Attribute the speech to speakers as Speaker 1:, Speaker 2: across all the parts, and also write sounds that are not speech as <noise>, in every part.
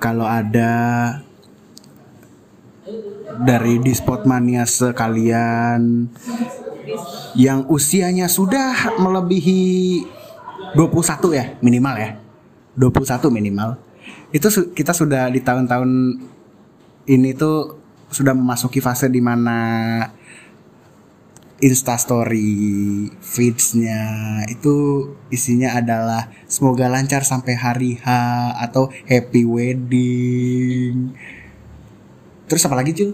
Speaker 1: kalau ada dari Dispot Mania sekalian yang usianya sudah melebihi 21 ya minimal ya. 21 minimal. Itu su- kita sudah di tahun-tahun ini tuh sudah memasuki fase di mana instastory feedsnya itu isinya adalah semoga lancar sampai hari H atau happy wedding. Terus apa lagi cuy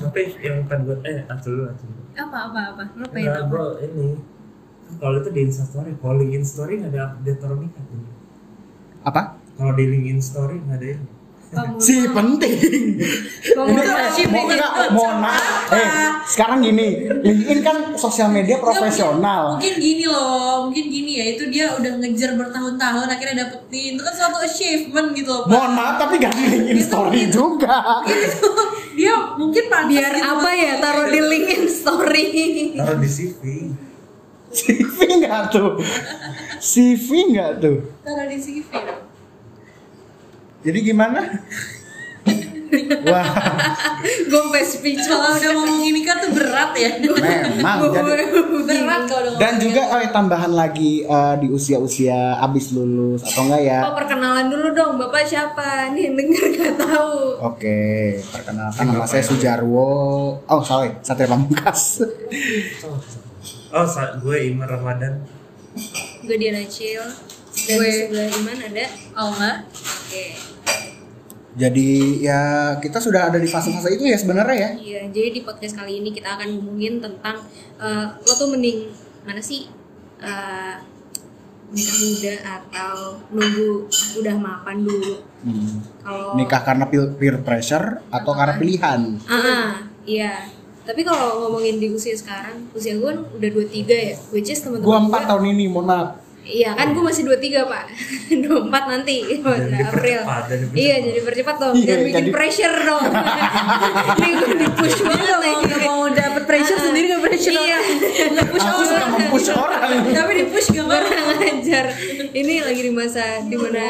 Speaker 2: Tapi yang pengen gue eh atur dulu atur dulu.
Speaker 3: apa apa apa? Lo pengen apa?
Speaker 2: ini kalau itu di Instastory, kalau link Instastory nggak ada update tuh.
Speaker 1: apa
Speaker 2: Kalau di link Instastory nggak ada ini.
Speaker 3: kamu
Speaker 1: si penting
Speaker 3: kamu
Speaker 1: Ini, mau enggak, mohon maaf. Eh, sekarang gini, LinkedIn kan sosial media profesional.
Speaker 3: mungkin gini loh mungkin gini ya itu dia udah ngejar bertahun-tahun akhirnya dapetin itu kan suatu achievement gitu loh Pak.
Speaker 1: Mohon maaf, tapi gak di LinkedIn story juga.
Speaker 3: dia mungkin pantas
Speaker 4: biar
Speaker 3: gitu
Speaker 4: apa ya taruh di LinkedIn story
Speaker 2: Taruh di CV.
Speaker 1: CV nggak tuh? CV nggak tuh?
Speaker 3: taruh di CV dong.
Speaker 1: Jadi gimana? Wah,
Speaker 4: gue sampai speech
Speaker 3: kalau udah ngomong ini kan tuh berat ya
Speaker 1: memang. Jadi,
Speaker 3: berat kalau
Speaker 1: dan juga oh, tambahan lagi eh, di usia-usia abis lulus atau enggak ya?
Speaker 4: oh perkenalan dulu dong bapak siapa nih denger gak tahu
Speaker 1: Oke, perkenalkan nama saya Sujarwo. Oh, sorry, Satria Pamungkas.
Speaker 2: Oh, sa- gue Iman Ramadan.
Speaker 4: gue Diana Cil dan
Speaker 3: Gue-
Speaker 4: di sebelah Iman ada
Speaker 3: oh enggak
Speaker 4: oke
Speaker 1: Jadi ya kita sudah ada di fase-fase itu ya sebenarnya ya.
Speaker 4: iya jadi di podcast kali ini kita akan ngomongin tentang eh, lo tuh mending mana sih eh, nikah muda atau nunggu udah mapan dulu
Speaker 1: Hmm.
Speaker 4: kalau
Speaker 1: Nikah karena peer pressure atau karena pilihan?
Speaker 4: Ah, ah, iya. Tapi kalau ngomongin di usia sekarang, usia gue kan udah 23 ya, which is teman-teman gue-
Speaker 1: empat tahun ini, mohon maaf.
Speaker 4: Iya kan gue masih 23 pak. <laughs> 24 nanti
Speaker 2: Dan
Speaker 4: April.
Speaker 2: dipercepat.
Speaker 4: Iya jadi percepat dong.
Speaker 1: Iya,
Speaker 4: Jangan bikin
Speaker 1: jadi-
Speaker 4: pressure dong. <laughs> Ini gue di push banget
Speaker 3: kalau
Speaker 4: lagi
Speaker 3: mau dapet pressure sendiri nggak pressure
Speaker 4: Iya.
Speaker 3: nge-push
Speaker 1: Aku
Speaker 3: orang.
Speaker 1: suka mempush orang.
Speaker 3: tapi di push gak mau
Speaker 4: Kurang ajar Ini lagi di masa di mana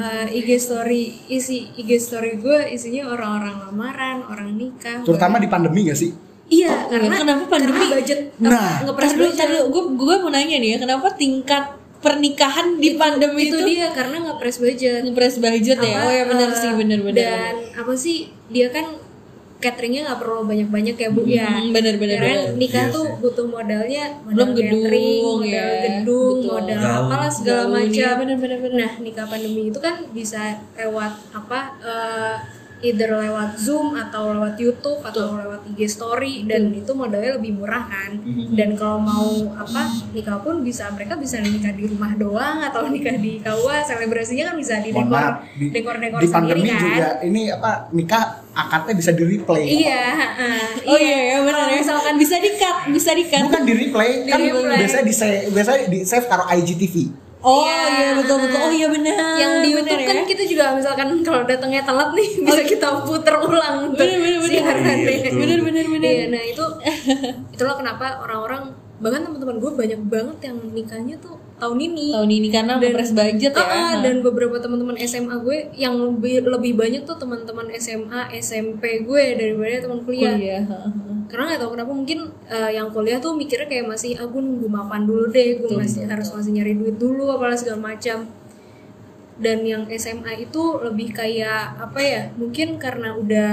Speaker 4: uh, IG story Isi IG story gue isinya orang-orang lamaran Orang nikah
Speaker 1: Terutama di pandemi gak sih?
Speaker 4: Iya karena
Speaker 3: kenapa pandemi?
Speaker 4: karena budget
Speaker 1: Nah,
Speaker 4: ngepres
Speaker 3: Terus dulu, gue gue mau nanya nih ya, kenapa tingkat pernikahan di pandemi
Speaker 4: itu
Speaker 3: itu,
Speaker 4: dia karena ngepres budget
Speaker 3: ngepres budget ya?
Speaker 4: Apa,
Speaker 3: Oh ya benar
Speaker 4: eh,
Speaker 3: sih, benar-benar.
Speaker 4: dan apa sih dia kan cateringnya nggak perlu banyak-banyak ya bu ya
Speaker 3: Hmm,
Speaker 4: Karena
Speaker 3: benar.
Speaker 4: nikah
Speaker 2: Iya
Speaker 4: tuh butuh modalnya modal
Speaker 3: Belum gedung,
Speaker 4: catering, modal
Speaker 3: ya.
Speaker 4: gedung
Speaker 3: Betul.
Speaker 4: modal
Speaker 2: Gaun.
Speaker 4: apalah segala macam
Speaker 3: iya, benar-benar, benar.
Speaker 4: nah nikah pandemi itu kan bisa lewat apa eh, either lewat Zoom atau lewat YouTube atau lewat IG Story dan itu modalnya lebih murah kan
Speaker 3: Mm-hmm.
Speaker 4: dan kalau mau apa nikah pun bisa mereka bisa nikah di rumah doang atau nikah di KUA selebrasinya kan bisa di dekor dekor dekor
Speaker 1: di
Speaker 4: sendiri
Speaker 1: pandemi
Speaker 4: kan
Speaker 1: juga ini apa nikah akadnya bisa di replay.
Speaker 4: iya heeh.
Speaker 3: Oh iya, iya benar ya.
Speaker 4: misalkan
Speaker 3: bisa di cut, bisa di cut.
Speaker 1: Bukan di replay,
Speaker 4: Di
Speaker 1: kan
Speaker 4: replay.
Speaker 1: biasanya di save, biasanya di save taruh IGTV.
Speaker 3: Oh
Speaker 4: Iya.
Speaker 3: iya betul betul. Oh iya benar.
Speaker 4: yang di YouTube
Speaker 3: ya.
Speaker 4: kan kita juga misalkan kalau datangnya telat nih bisa kita puter ulang untuk
Speaker 3: Bener, bener, bener.
Speaker 4: siarannya.
Speaker 2: Iya, betul.
Speaker 3: bener bener bener.
Speaker 4: Iya, nah itu itulah kenapa orang-orang bahkan teman-teman gue banyak banget yang nikahnya tuh tahun ini.
Speaker 3: Tahun ini karena ngepres budget ya.
Speaker 4: Ah, ah, dan beberapa teman-teman SMA gue yang lebih lebih banyak tuh teman-teman SMA, SMP gue daripada teman kuliah.
Speaker 3: Kuliah.
Speaker 4: Karena nggak tahu kenapa mungkin eh, yang kuliah tuh mikirnya kayak masih aku nunggu mapan dulu deh, gue masih harus masih nyari duit dulu apalah segala macam. Dan yang SMA itu lebih kayak apa ya? Mungkin karena udah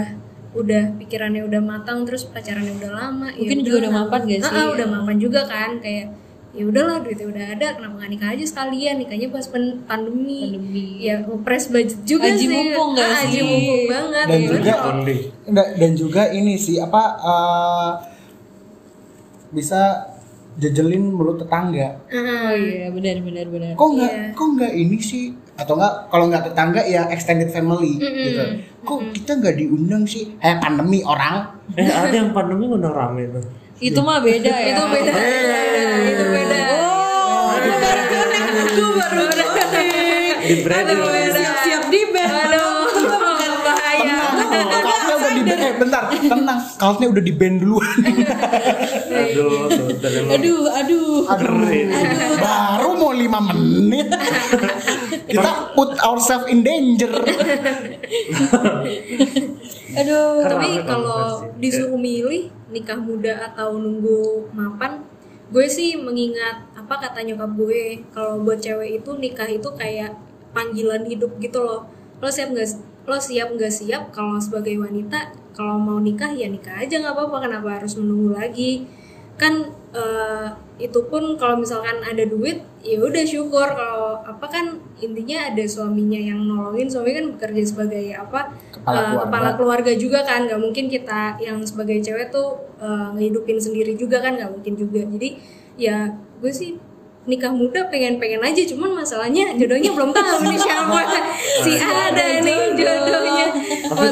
Speaker 4: udah pikirannya udah matang terus pacarannya udah lama ya
Speaker 3: Mungkin juga udah mapan gak
Speaker 4: Ah,
Speaker 3: sih?
Speaker 4: ah, udah mapan juga kan kayak ya udahlah duitnya udah ada kenapa nggak nikah aja sekalian nikahnya pas pen- pandemi,
Speaker 3: Pandemi.
Speaker 4: ya ngepres budget juga
Speaker 3: Haji
Speaker 4: sih
Speaker 3: mumpung nggak
Speaker 4: Ah, haji
Speaker 3: sih?
Speaker 4: mumpung banget
Speaker 1: Dan
Speaker 4: ya.
Speaker 1: juga
Speaker 4: Kalau-
Speaker 1: Nggak, dan juga ini sih apa eh, bisa jejelin mulut tetangga.
Speaker 4: Ah,
Speaker 3: Oh iya benar benar benar.
Speaker 1: Kok nggak
Speaker 4: Iya.
Speaker 1: kok nggak ini sih atau nggak kalau nggak tetangga ya extended family gitu. Kok kita nggak diundang sih? Eh pandemi orang.
Speaker 2: Eh ada yang pandemi udah rame tuh.
Speaker 3: Itu mah beda ya.
Speaker 4: itu beda itu beda
Speaker 3: Oh, itu baru connect. Gue baru connect.
Speaker 2: Di brand
Speaker 3: Aduh, siap-siap di band.
Speaker 4: aduh bukan bahaya
Speaker 1: Kaosnya udah di eh bentar, tenang. Kaosnya udah di band duluan.
Speaker 2: Aduh,
Speaker 3: Aduh, aduh.
Speaker 2: keren.
Speaker 1: Baru mau lima menit. Kita put ourselves in danger. <laughs>
Speaker 3: Aduh.
Speaker 2: Kan
Speaker 4: tapi kalau
Speaker 2: konversi.
Speaker 4: disuruh milih nikah muda atau nunggu mapan gue sih mengingat apa kata nyokap gue kalau buat cewek itu nikah itu kayak panggilan hidup gitu loh lo siap nggak lo siap nggak siap kalau sebagai wanita kalau mau nikah ya nikah aja nggak apa-apa kenapa harus menunggu lagi kan eh, itu pun kalau misalkan ada duit ya udah syukur kalau apa kan intinya ada suaminya yang nolongin. Suami kan bekerja sebagai apa
Speaker 1: Kepala
Speaker 4: eh,
Speaker 1: keluarga.
Speaker 4: kepala keluarga juga kan. Nggak mungkin kita yang sebagai cewek tuh eh, ngehidupin sendiri juga kan nggak mungkin juga. Jadi ya gue sih nikah muda pengen-pengen aja cuman masalahnya jodohnya belum tahu nih siapa. <laughs> Si ada nih jodohnya.
Speaker 2: Tapi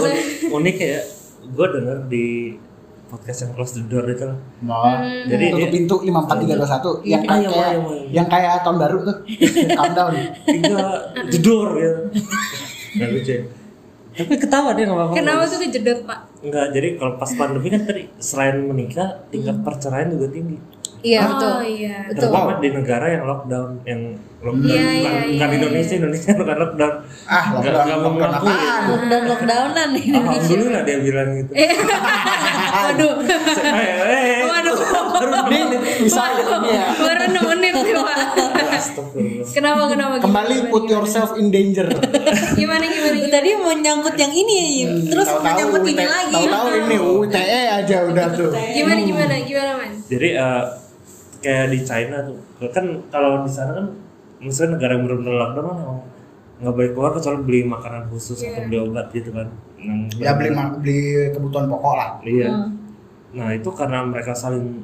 Speaker 2: unik ya, gue denger di podcast yang close the door itu lah.
Speaker 1: Mau
Speaker 2: Jadi
Speaker 1: tutup pintu lima empat tiga dua satu yang
Speaker 2: Ah, yang
Speaker 1: kayak
Speaker 2: yang
Speaker 1: kayak tahun baru tuh <laughs> countdown.
Speaker 2: tiga jedor ya. Gak lucu ya. Tapi ketawa dia nggak apa-apa.
Speaker 4: kenapa tuh kejedot pak
Speaker 2: Enggak, jadi kalau pas pandemi kan tadi selain menikah, tingkat perceraian juga tinggi.
Speaker 3: Iya,
Speaker 4: oh
Speaker 3: betul.
Speaker 4: iya
Speaker 3: Betul.
Speaker 2: Terutama di negara yang lockdown, yang lockdown
Speaker 4: Iya,
Speaker 2: bukan,
Speaker 4: iya,
Speaker 2: bukan
Speaker 4: iya,
Speaker 2: Indonesia, Indonesia bukan lockdown.
Speaker 1: Ah,
Speaker 2: Nggak-
Speaker 1: lockdown,
Speaker 2: mau
Speaker 1: lockdown
Speaker 2: ngaku ya.
Speaker 1: apaan?
Speaker 3: Lockdown lockdownan nih Indonesia.
Speaker 2: Alhamdulillah dia bilang gitu. <laughs>
Speaker 3: Waduh.
Speaker 2: Eh, eh,
Speaker 4: waduh
Speaker 1: Ini bisa ini ya.
Speaker 4: baru tuh pak
Speaker 2: Astagfirullah.
Speaker 4: kenapa kenapa
Speaker 1: Kembali
Speaker 4: gimana,
Speaker 1: put
Speaker 4: gimana?
Speaker 1: yourself in danger.
Speaker 4: gimana gimana, gimana?
Speaker 3: Tadi mau nyangkut yang ini ya, Yim. terus mau nyangkut ini lagi.
Speaker 1: Tahu-tahu ini UTE aja udah tuh.
Speaker 4: gimana gimana gimana man
Speaker 2: Jadi eh, kayak di China tuh, kan kalau di sana kan, misalnya negara yang benar-benar lockdown kan emang nggak boleh keluar kecuali beli makanan khusus atau beli obat gitu kan. Yang
Speaker 1: Ya beli beli kebutuhan pokok lah.
Speaker 2: Iya.
Speaker 3: Hmm.
Speaker 2: Nah itu karena mereka saling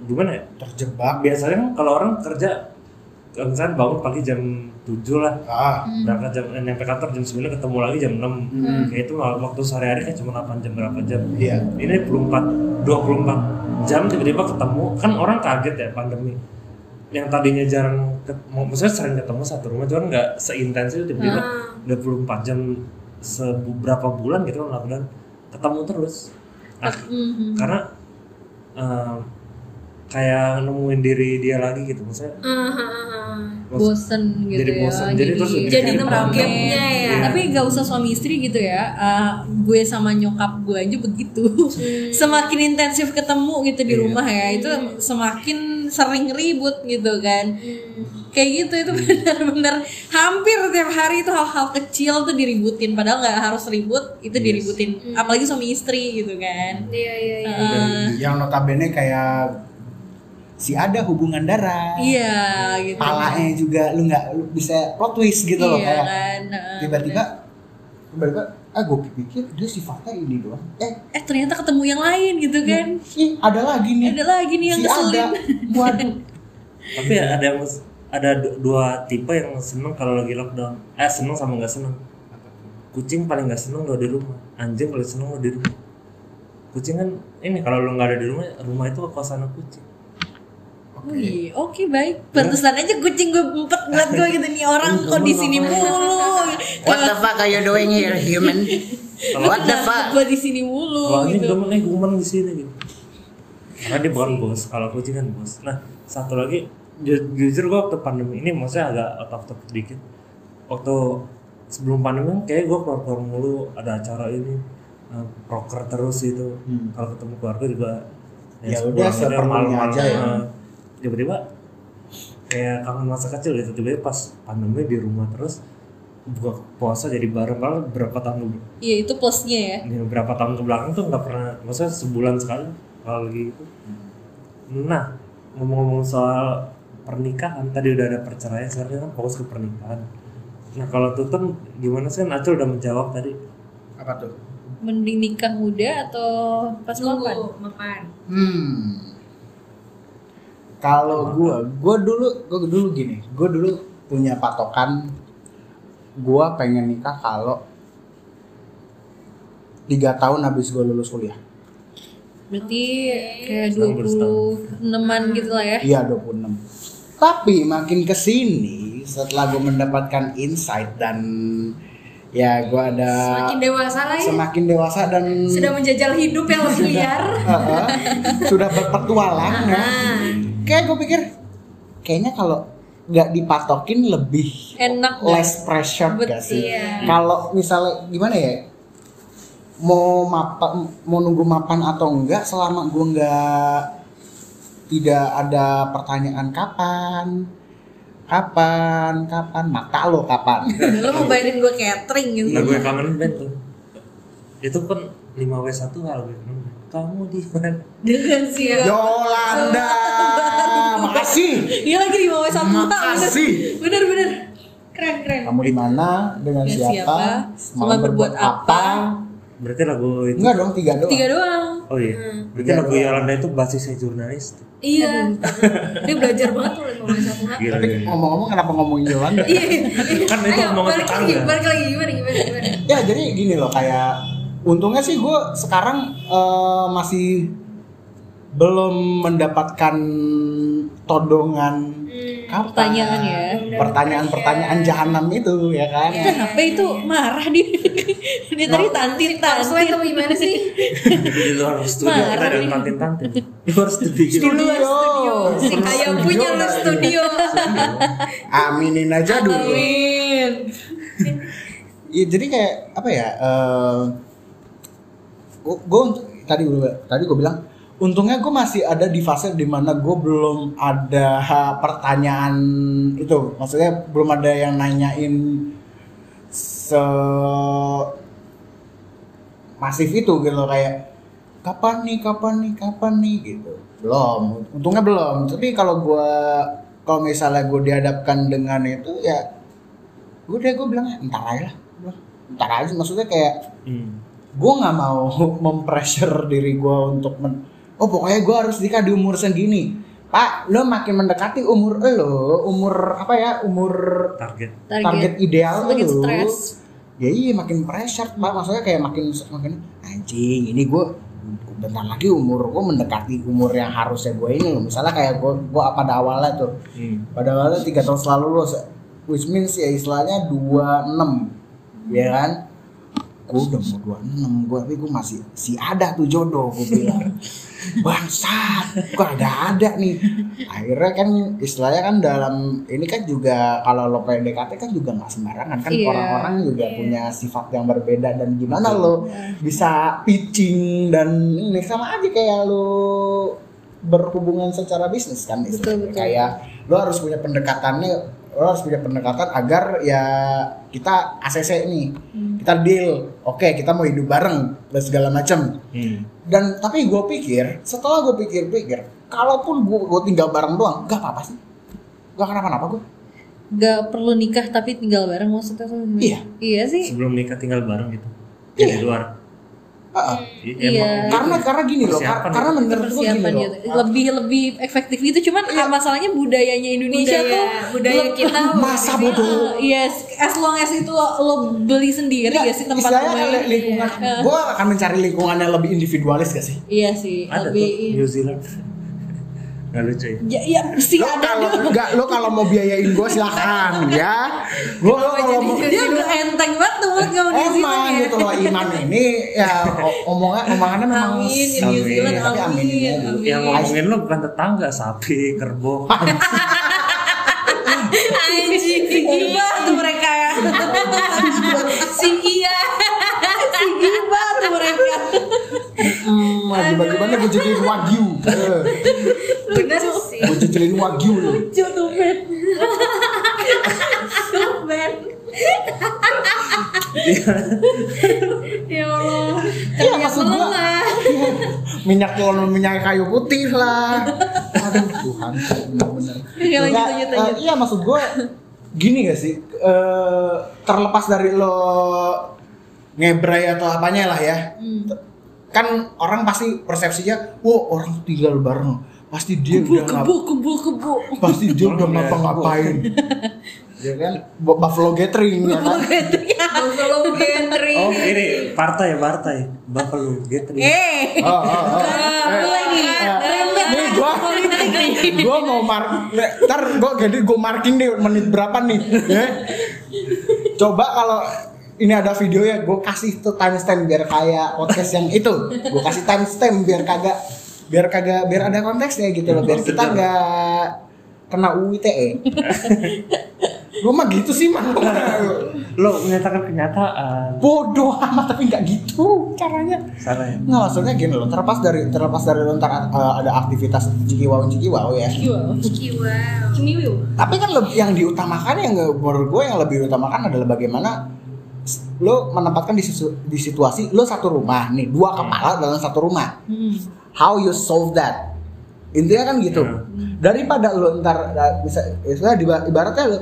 Speaker 2: gimana ya?
Speaker 1: Terjebak.
Speaker 2: Biasanya kan kalau orang kerja, misalnya bangun pagi jam 7 lah,
Speaker 1: Ah,
Speaker 2: berangkat jam eh, nyampe kantor jam 9 ketemu lagi jam 6 kayak itu wak- waktu sehari-hari kan cuma 8 jam berapa jam
Speaker 1: iya.
Speaker 2: ini 24 24 jam tiba-tiba ketemu. Kan orang kaget ya pandemi. Yang tadinya jarang maksudnya sering ketemu satu rumah cuman nggak seintens itu tiba-tiba
Speaker 4: Ah.
Speaker 2: 24 jam seberapa bulan gitu kan lockdown ketemu terus. Nah, karena eh, kayak nemuin diri dia lagi gitu maksudnya
Speaker 4: Ah, ah, ah, ah.
Speaker 3: bosen gitu
Speaker 2: Jadi
Speaker 3: ya.
Speaker 2: bosen. Jadi terus
Speaker 4: jadi
Speaker 2: Jadi
Speaker 4: nemu
Speaker 2: rame.
Speaker 4: gapnya ya
Speaker 3: Tapi gak usah suami istri gitu ya. Uh, gue sama nyokap gue aja begitu. <laughs> semakin intensif ketemu gitu di
Speaker 2: Iya.
Speaker 3: rumah ya, itu semakin sering ribut gitu kan. Kayak gitu itu benar-benar hampir tiap hari itu hal-hal kecil tuh diributin. Padahal nggak harus ribut, itu diributin. Apalagi suami istri gitu kan.
Speaker 4: iya iya iya
Speaker 3: Uh,
Speaker 1: Yang notabene kayak si ada hubungan darah.
Speaker 3: iya gitu.
Speaker 1: Palanya juga lu nggak lu bisa plot twist gitu loh
Speaker 3: iya
Speaker 1: kayak
Speaker 3: kan.
Speaker 1: tiba-tiba tiba-tiba ah gue pikir dia sifatnya ini doang. Eh,
Speaker 3: eh ternyata ketemu yang lain gitu kan.
Speaker 1: ih, ada lagi nih.
Speaker 3: Ada lagi nih yang
Speaker 1: si ada.
Speaker 3: ngeselin. <laughs>
Speaker 1: Waduh.
Speaker 2: tapi ada yang ada du- dua tipe yang seneng kalau lagi lockdown eh seneng sama nggak seneng kucing paling nggak seneng lo di rumah anjing paling seneng lo di rumah kucing kan ini kalau lo nggak ada di rumah rumah itu kosan kucing
Speaker 3: Iya, oke baik. Pantesan aja kucing gue empat ngeliat gue gitu nih orang kok di sini mulu.
Speaker 1: What the fuck are you doing here, human? What the fuck?
Speaker 3: Gue di sini mulu
Speaker 2: kalau
Speaker 3: gitu.
Speaker 2: eh gumen di sini gitu karena dia bukan bos kalau kucing kan bos nah satu lagi ju- jujur gue waktu pandemi ini maksudnya agak out of topic dikit waktu sebelum pandemi kayak gue keluar keluar mulu ada acara ini eh, proker terus itu kalau ketemu keluarga juga
Speaker 1: Ya
Speaker 2: sepulang
Speaker 1: udah, seperlunya
Speaker 2: malam-malam,
Speaker 1: aja ya.
Speaker 2: eh, tiba-tiba kayak kangen masa kecil gitu tiba-tiba pas pandemi di rumah terus buka puasa jadi bareng malah berapa tahun dulu
Speaker 3: Iya itu plusnya ya.
Speaker 2: ini beberapa tahun ke belakang tuh nggak pernah maksudnya sebulan sekali kalau lagi itu nah ngomong-ngomong soal pernikahan tadi udah ada perceraian sekarang kan fokus ke pernikahan nah kalau Tutun gimana sih kan Acul udah menjawab tadi
Speaker 1: Apa tuh?
Speaker 3: Mending nikah muda atau pas mapan?
Speaker 4: nunggu mapan
Speaker 1: Hmm. Kalau gua, gua dulu, gua dulu gini, gua dulu punya patokan, gua pengen nikah kalau tiga tahun habis gua lulus kuliah.
Speaker 3: Berarti kayak
Speaker 2: baru setahun.
Speaker 3: 26an gitu lah ya.
Speaker 1: Iya 26. Tapi makin ke sini setelah gue mendapatkan insight dan ya gue ada
Speaker 4: Semakin dewasa lah ya.
Speaker 1: semakin dewasa dan
Speaker 4: Sudah menjajal hidup yang lebih <laughs> liar.
Speaker 1: Heeh. <laughs> sudah berpetualang ya. Kayak gue pikir kayaknya kalau nggak dipatokin lebih
Speaker 3: Enak
Speaker 1: less pressure gak
Speaker 3: Betul.
Speaker 1: sih?
Speaker 4: Iya.
Speaker 1: Kalau misalnya gimana ya? Mau mapan, mau nunggu mapan atau enggak selama gue nggak tidak ada pertanyaan kapan, kapan, kapan, mata lo kapan. <laughs>
Speaker 3: Lu mau bayarin gue catering gitu.
Speaker 2: Nah gue kangen band tuh. Itu kan 5W1 hal gue kangen. Kamu di mana?
Speaker 3: Dengan si
Speaker 1: Yolanda, makasih.
Speaker 3: Dia lagi di bawah satu
Speaker 1: Makasih.
Speaker 3: Bener bener. Keren keren.
Speaker 1: Kamu di mana? Dengan
Speaker 3: Dengan
Speaker 1: siapa?
Speaker 3: siapa? Semalam berbuat apa?
Speaker 2: Berarti lagu itu.
Speaker 1: Enggak dong, tiga doang.
Speaker 3: Tiga doang.
Speaker 2: Oh iya. Berarti lagu Yolanda itu basisnya jurnalis. tuh.
Speaker 4: Iya. <laughs> Dia belajar banget tuh lima satu H.
Speaker 2: Gila.
Speaker 1: Tapi ngomong-ngomong kenapa ngomongin Yolanda?
Speaker 4: Iya.
Speaker 2: Kan itu
Speaker 4: Ayo,
Speaker 2: omongan
Speaker 4: balik lagi,
Speaker 2: tetangga.
Speaker 4: balik lagi gimana gimana gimana.
Speaker 1: ya jadi gini loh kayak untungnya sih gue sekarang eh, masih belum mendapatkan todongan kapan.
Speaker 3: Pertanyaan ya.
Speaker 1: pertanyaan-pertanyaan jahanam itu ya kan
Speaker 3: Kenapa itu marah dia? <laughs> dia tadi tantin
Speaker 4: Sesuai
Speaker 3: tantin.
Speaker 4: atau gimana sih? <laughs>
Speaker 2: di luar studio kita ada
Speaker 3: nih.
Speaker 2: kantin kantin. Di luar studio.
Speaker 3: Di luar studio.
Speaker 4: Si kaya punya lu studio.
Speaker 1: aminin aja dulu
Speaker 3: Amin.
Speaker 1: ya, jadi kayak apa ya gue tadi gue tadi gue bilang untungnya gue masih ada di fase di mana gue belum ada pertanyaan itu. Maksudnya belum ada yang nanyain se masif itu gitu kayak kapan nih kapan nih kapan nih? gitu. Belum untungnya belum. Tapi kalau gue kalau misalnya gue dihadapkan dengan itu ya gue deh gue bilang entar aja lah entar aja maksudnya kayak
Speaker 2: Hmm.
Speaker 1: Gue nggak mau <laughs> mempressure diri gue untuk men oh pokoknya gue harus nikah di umur segini pak lo makin mendekati umur lo umur apa ya umur
Speaker 2: Target.
Speaker 1: target,
Speaker 3: Target.
Speaker 1: ideal
Speaker 3: Semakin
Speaker 1: lo
Speaker 3: stres.
Speaker 1: ya iya makin pressure pak maksudnya kayak makin makin anjing ini gue bentar lagi umur gue mendekati umur yang harusnya gue ini loh misalnya kayak gue gue pada awalnya tuh
Speaker 2: Hmm.
Speaker 1: pada awalnya tiga tahun selalu lulus which means ya istilahnya 26 ya kan gue udah mau 26 gue tapi gue masih si ada tuh jodoh gue bilang <laughs> bangsat kok ada ada nih akhirnya kan istilahnya kan dalam ini kan juga kalau lo PDKT kan juga nggak sembarangan kan
Speaker 3: Iya.
Speaker 1: orang-orang juga punya sifat yang berbeda dan gimana lo bisa pitching dan ini sama aja kayak lo berhubungan secara bisnis kan istilahnya.
Speaker 3: betul.
Speaker 1: kayak lo harus punya pendekatannya lo harus punya pendekatan agar ya kita ACC nih kita deal oke kita mau hidup bareng dan segala macam
Speaker 2: Hmm.
Speaker 1: dan tapi gue pikir setelah gue pikir-pikir kalaupun gue gue tinggal bareng doang gak apa-apa sih gak kenapa-napa gue
Speaker 3: Gak perlu nikah tapi tinggal bareng maksudnya tuh.
Speaker 1: Iya.
Speaker 3: Iya sih.
Speaker 2: Sebelum nikah tinggal bareng gitu. Ya, di luar. I-
Speaker 3: Iya.
Speaker 2: emang gitu.
Speaker 1: karena karena gini loh kar- karena
Speaker 2: itu.
Speaker 1: menurut gue gini loh
Speaker 3: gitu. Lebih lebih efektif gitu cuman
Speaker 1: Iya.
Speaker 3: masalahnya budayanya Indonesia
Speaker 4: Budaya-
Speaker 3: tuh
Speaker 4: budaya kita
Speaker 1: masa bodoh
Speaker 3: Uh, yes, as long as itu lo beli sendiri
Speaker 1: Nggak,
Speaker 3: gak sih tempat
Speaker 1: li- lingkungan
Speaker 3: Iya.
Speaker 1: gue akan mencari lingkungan yang lebih individualis gak sih
Speaker 3: Iya sih,
Speaker 2: Ada tuh
Speaker 3: lebih
Speaker 2: New Zealand. Gak lucu ya.
Speaker 3: ya, ya sih
Speaker 1: lo
Speaker 3: ada
Speaker 1: kalau
Speaker 3: dong.
Speaker 1: enggak lo kalau mau biayain gue silahkan ya <laughs> gue kalau mau
Speaker 3: Dia udah enteng banget tuh buat kamu di sini
Speaker 1: emang gitu loh iman ini ya omongan omongannya memang
Speaker 3: Amin,
Speaker 2: Amin.
Speaker 3: New Zealand,
Speaker 1: Tapi
Speaker 3: amin,
Speaker 1: amininnya
Speaker 3: amin.
Speaker 1: dulu.
Speaker 2: Yang ngomongin lo bukan tetangga, sapi, kerbau. <laughs>
Speaker 3: Anjing, gibah tuh mereka ya. <laughs>
Speaker 4: Si iya.
Speaker 3: si gibah tuh mereka.
Speaker 1: Hmm, gimana gue jadi wagyu. <laughs>
Speaker 4: Bener sih.
Speaker 1: gue jadi wagyu lo
Speaker 3: Lucu tuh Ben. Tuh Ben.
Speaker 4: Ya Allah.
Speaker 1: Iya maksud gue <laughs> minyak telur minyak kayu putih lah. Aduh Tuhan. Bener-bener
Speaker 3: Iya,
Speaker 1: eh, iya maksud gue gini gak sih? Eh, terlepas dari lo ngebray atau apanya lah ya.
Speaker 3: Hmm.
Speaker 1: Kan orang pasti persepsinya wow orang tinggal bareng pasti dia
Speaker 3: Kubu,
Speaker 1: udah
Speaker 3: kubu,
Speaker 1: ngap-
Speaker 3: kubu, kubu.
Speaker 1: pasti dia udah
Speaker 2: Orang ya,
Speaker 1: ngapa-ngapain <laughs> ya kan Bu- Buffalo Gathering ya kan <laughs>
Speaker 4: Buffalo Gentry.
Speaker 2: Oh ini partai partai Buffalo gitu.
Speaker 3: Eh,
Speaker 1: oh, oh, oh.
Speaker 3: nih. Rembet
Speaker 1: Nih gua gua mau mark ntar gua jadi gua marking nih menit berapa nih ya. Coba kalau ini ada videonya gue kasih tuh timestamp biar kayak podcast yang itu. Gue kasih timestamp biar kagak biar kagak biar ada konteksnya gitu loh. Biar kita nggak kena UITE gue mah gitu sih mah
Speaker 2: lo menyatakan kenyataan.
Speaker 1: Bodoh amat tapi nggak gitu caranya.
Speaker 2: Salah ya.
Speaker 1: Nggak maksudnya gini loh terlepas dari terlepas dari lo ntar uh, ada aktivitas cikiwau cikiwau ya.
Speaker 3: Wow.
Speaker 4: Ciki, wow.
Speaker 3: Kiniu.
Speaker 1: tapi kan lebih yang diutamakan yang menurut gue yang lebih diutamakan adalah bagaimana lo menempatkan di, situ- di situasi lo satu rumah nih dua kepala dalam satu rumah.
Speaker 3: Hmm.
Speaker 1: how you solve that? Intinya kan gitu. Daripada lo ntar uh, bisa istilah di- ibaratnya lo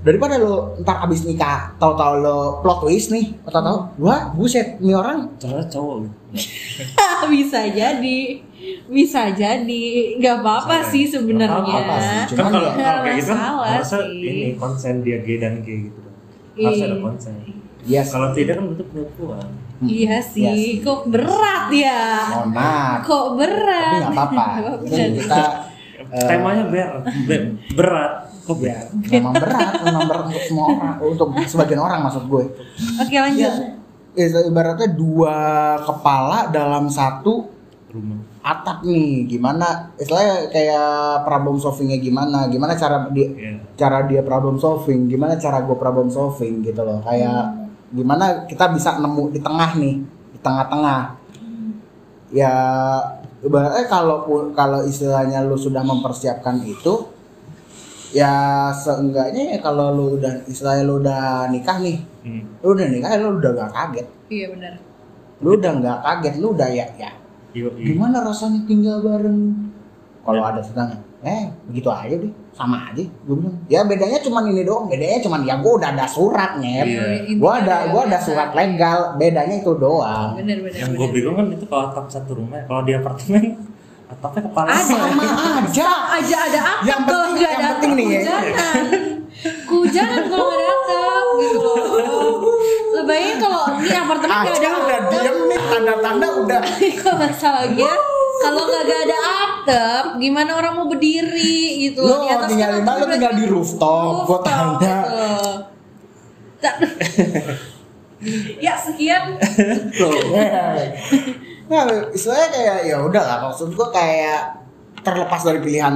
Speaker 1: daripada lo ntar abis nikah tahu-tahu lo plot twist nih atau tahu wah buset nih orang.
Speaker 2: Soalnya cowok gitu. <laughs>
Speaker 3: Bisa jadi bisa jadi. Nggak apa-apa sih sebenarnya.
Speaker 2: kan
Speaker 1: Cuman
Speaker 2: kalau
Speaker 1: ya-
Speaker 2: kalau kayak gitu
Speaker 3: sih.
Speaker 2: ini konsen dia gay dan gay gitu. Harus ada konsen
Speaker 1: yes.
Speaker 2: Kalau tidak kan bentuk penipuan
Speaker 3: iya sih kok berat ya
Speaker 1: mohon maaf
Speaker 3: kok berat?
Speaker 1: Tapi nggak apa-apa. <laughs> Kita eh,
Speaker 2: temanya ber, be- berat. Kok
Speaker 1: ya
Speaker 2: ber?
Speaker 1: memang berat memang berat untuk semua orang untuk sebagian orang maksud gue.
Speaker 3: Oke lanjut.
Speaker 1: Ya ibaratnya dua kepala dalam satu
Speaker 2: rumah.
Speaker 1: atap nih. Gimana istilahnya kayak problem solvingnya gimana? Gimana cara dia
Speaker 2: Iya.
Speaker 1: cara dia problem solving? Gimana cara gue problem solving gitu loh? Kayak gimana kita bisa nemu di tengah nih di tengah-tengah. Ya ibaratnya kalau kalau istilahnya lu sudah mempersiapkan itu ya seenggaknya ya kalau lu udah istilahnya lu udah nikah nih
Speaker 2: hmm.
Speaker 1: lu udah nikah lu udah gak kaget.
Speaker 3: Iya benar.
Speaker 1: Lu udah nggak kaget lu udah ya ya.
Speaker 2: Iya.
Speaker 1: gimana rasanya tinggal bareng? Kalau ada tetangga eh begitu aja deh. Sama aja gue bilang. Ya bedanya cuman ini doang. Bedanya cuman ya gue udah ada surat nyet
Speaker 2: Iya.
Speaker 1: gue ada gue ada surat legal. Bedanya itu doang.
Speaker 3: Benar benar
Speaker 2: yang gue bingung kan itu kalau atap satu rumah kalau di apartemen atapnya kepala
Speaker 1: sama aja.
Speaker 3: Aja ada atap
Speaker 1: Yang
Speaker 3: kalau
Speaker 1: penting- yang
Speaker 3: ada
Speaker 1: penting nih ya.
Speaker 3: hujanan <laughs> hujanan kalau nggak ada atap gitu loh. Lebayang kalau di apartemen nggak ada
Speaker 1: udah diem nih tanda-tanda udah. <laughs>
Speaker 3: Kok masalahnya kalau nggak ada atap gimana orang mau berdiri gitu
Speaker 1: Lo
Speaker 3: di atas
Speaker 1: tinggal
Speaker 3: kan
Speaker 1: di? Lo tinggal di rooftop, gua tanya.
Speaker 3: gitu. Tak- <laughs> ya sekian
Speaker 1: Tuh. nah istilahnya kayak ya udah lah maksud gua kayak terlepas dari pilihan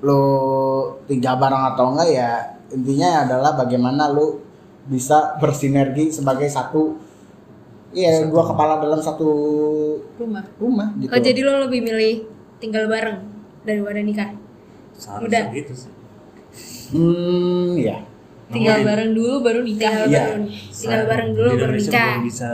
Speaker 1: lo tinggal bareng atau enggak ya intinya adalah bagaimana lo bisa bersinergi sebagai satu ya dua kepala dalam satu
Speaker 3: rumah
Speaker 1: rumah gitu
Speaker 4: Oh jadi lo lebih milih tinggal bareng daripada nikah?
Speaker 2: seharusnya
Speaker 4: Udah.
Speaker 2: gitu sih
Speaker 1: hmm ya
Speaker 3: tinggal
Speaker 2: di-
Speaker 3: bareng dulu baru nikah
Speaker 4: Tinggal
Speaker 1: Iya.
Speaker 4: bareng, tinggal bareng dulu baru nikah.
Speaker 2: belum bisa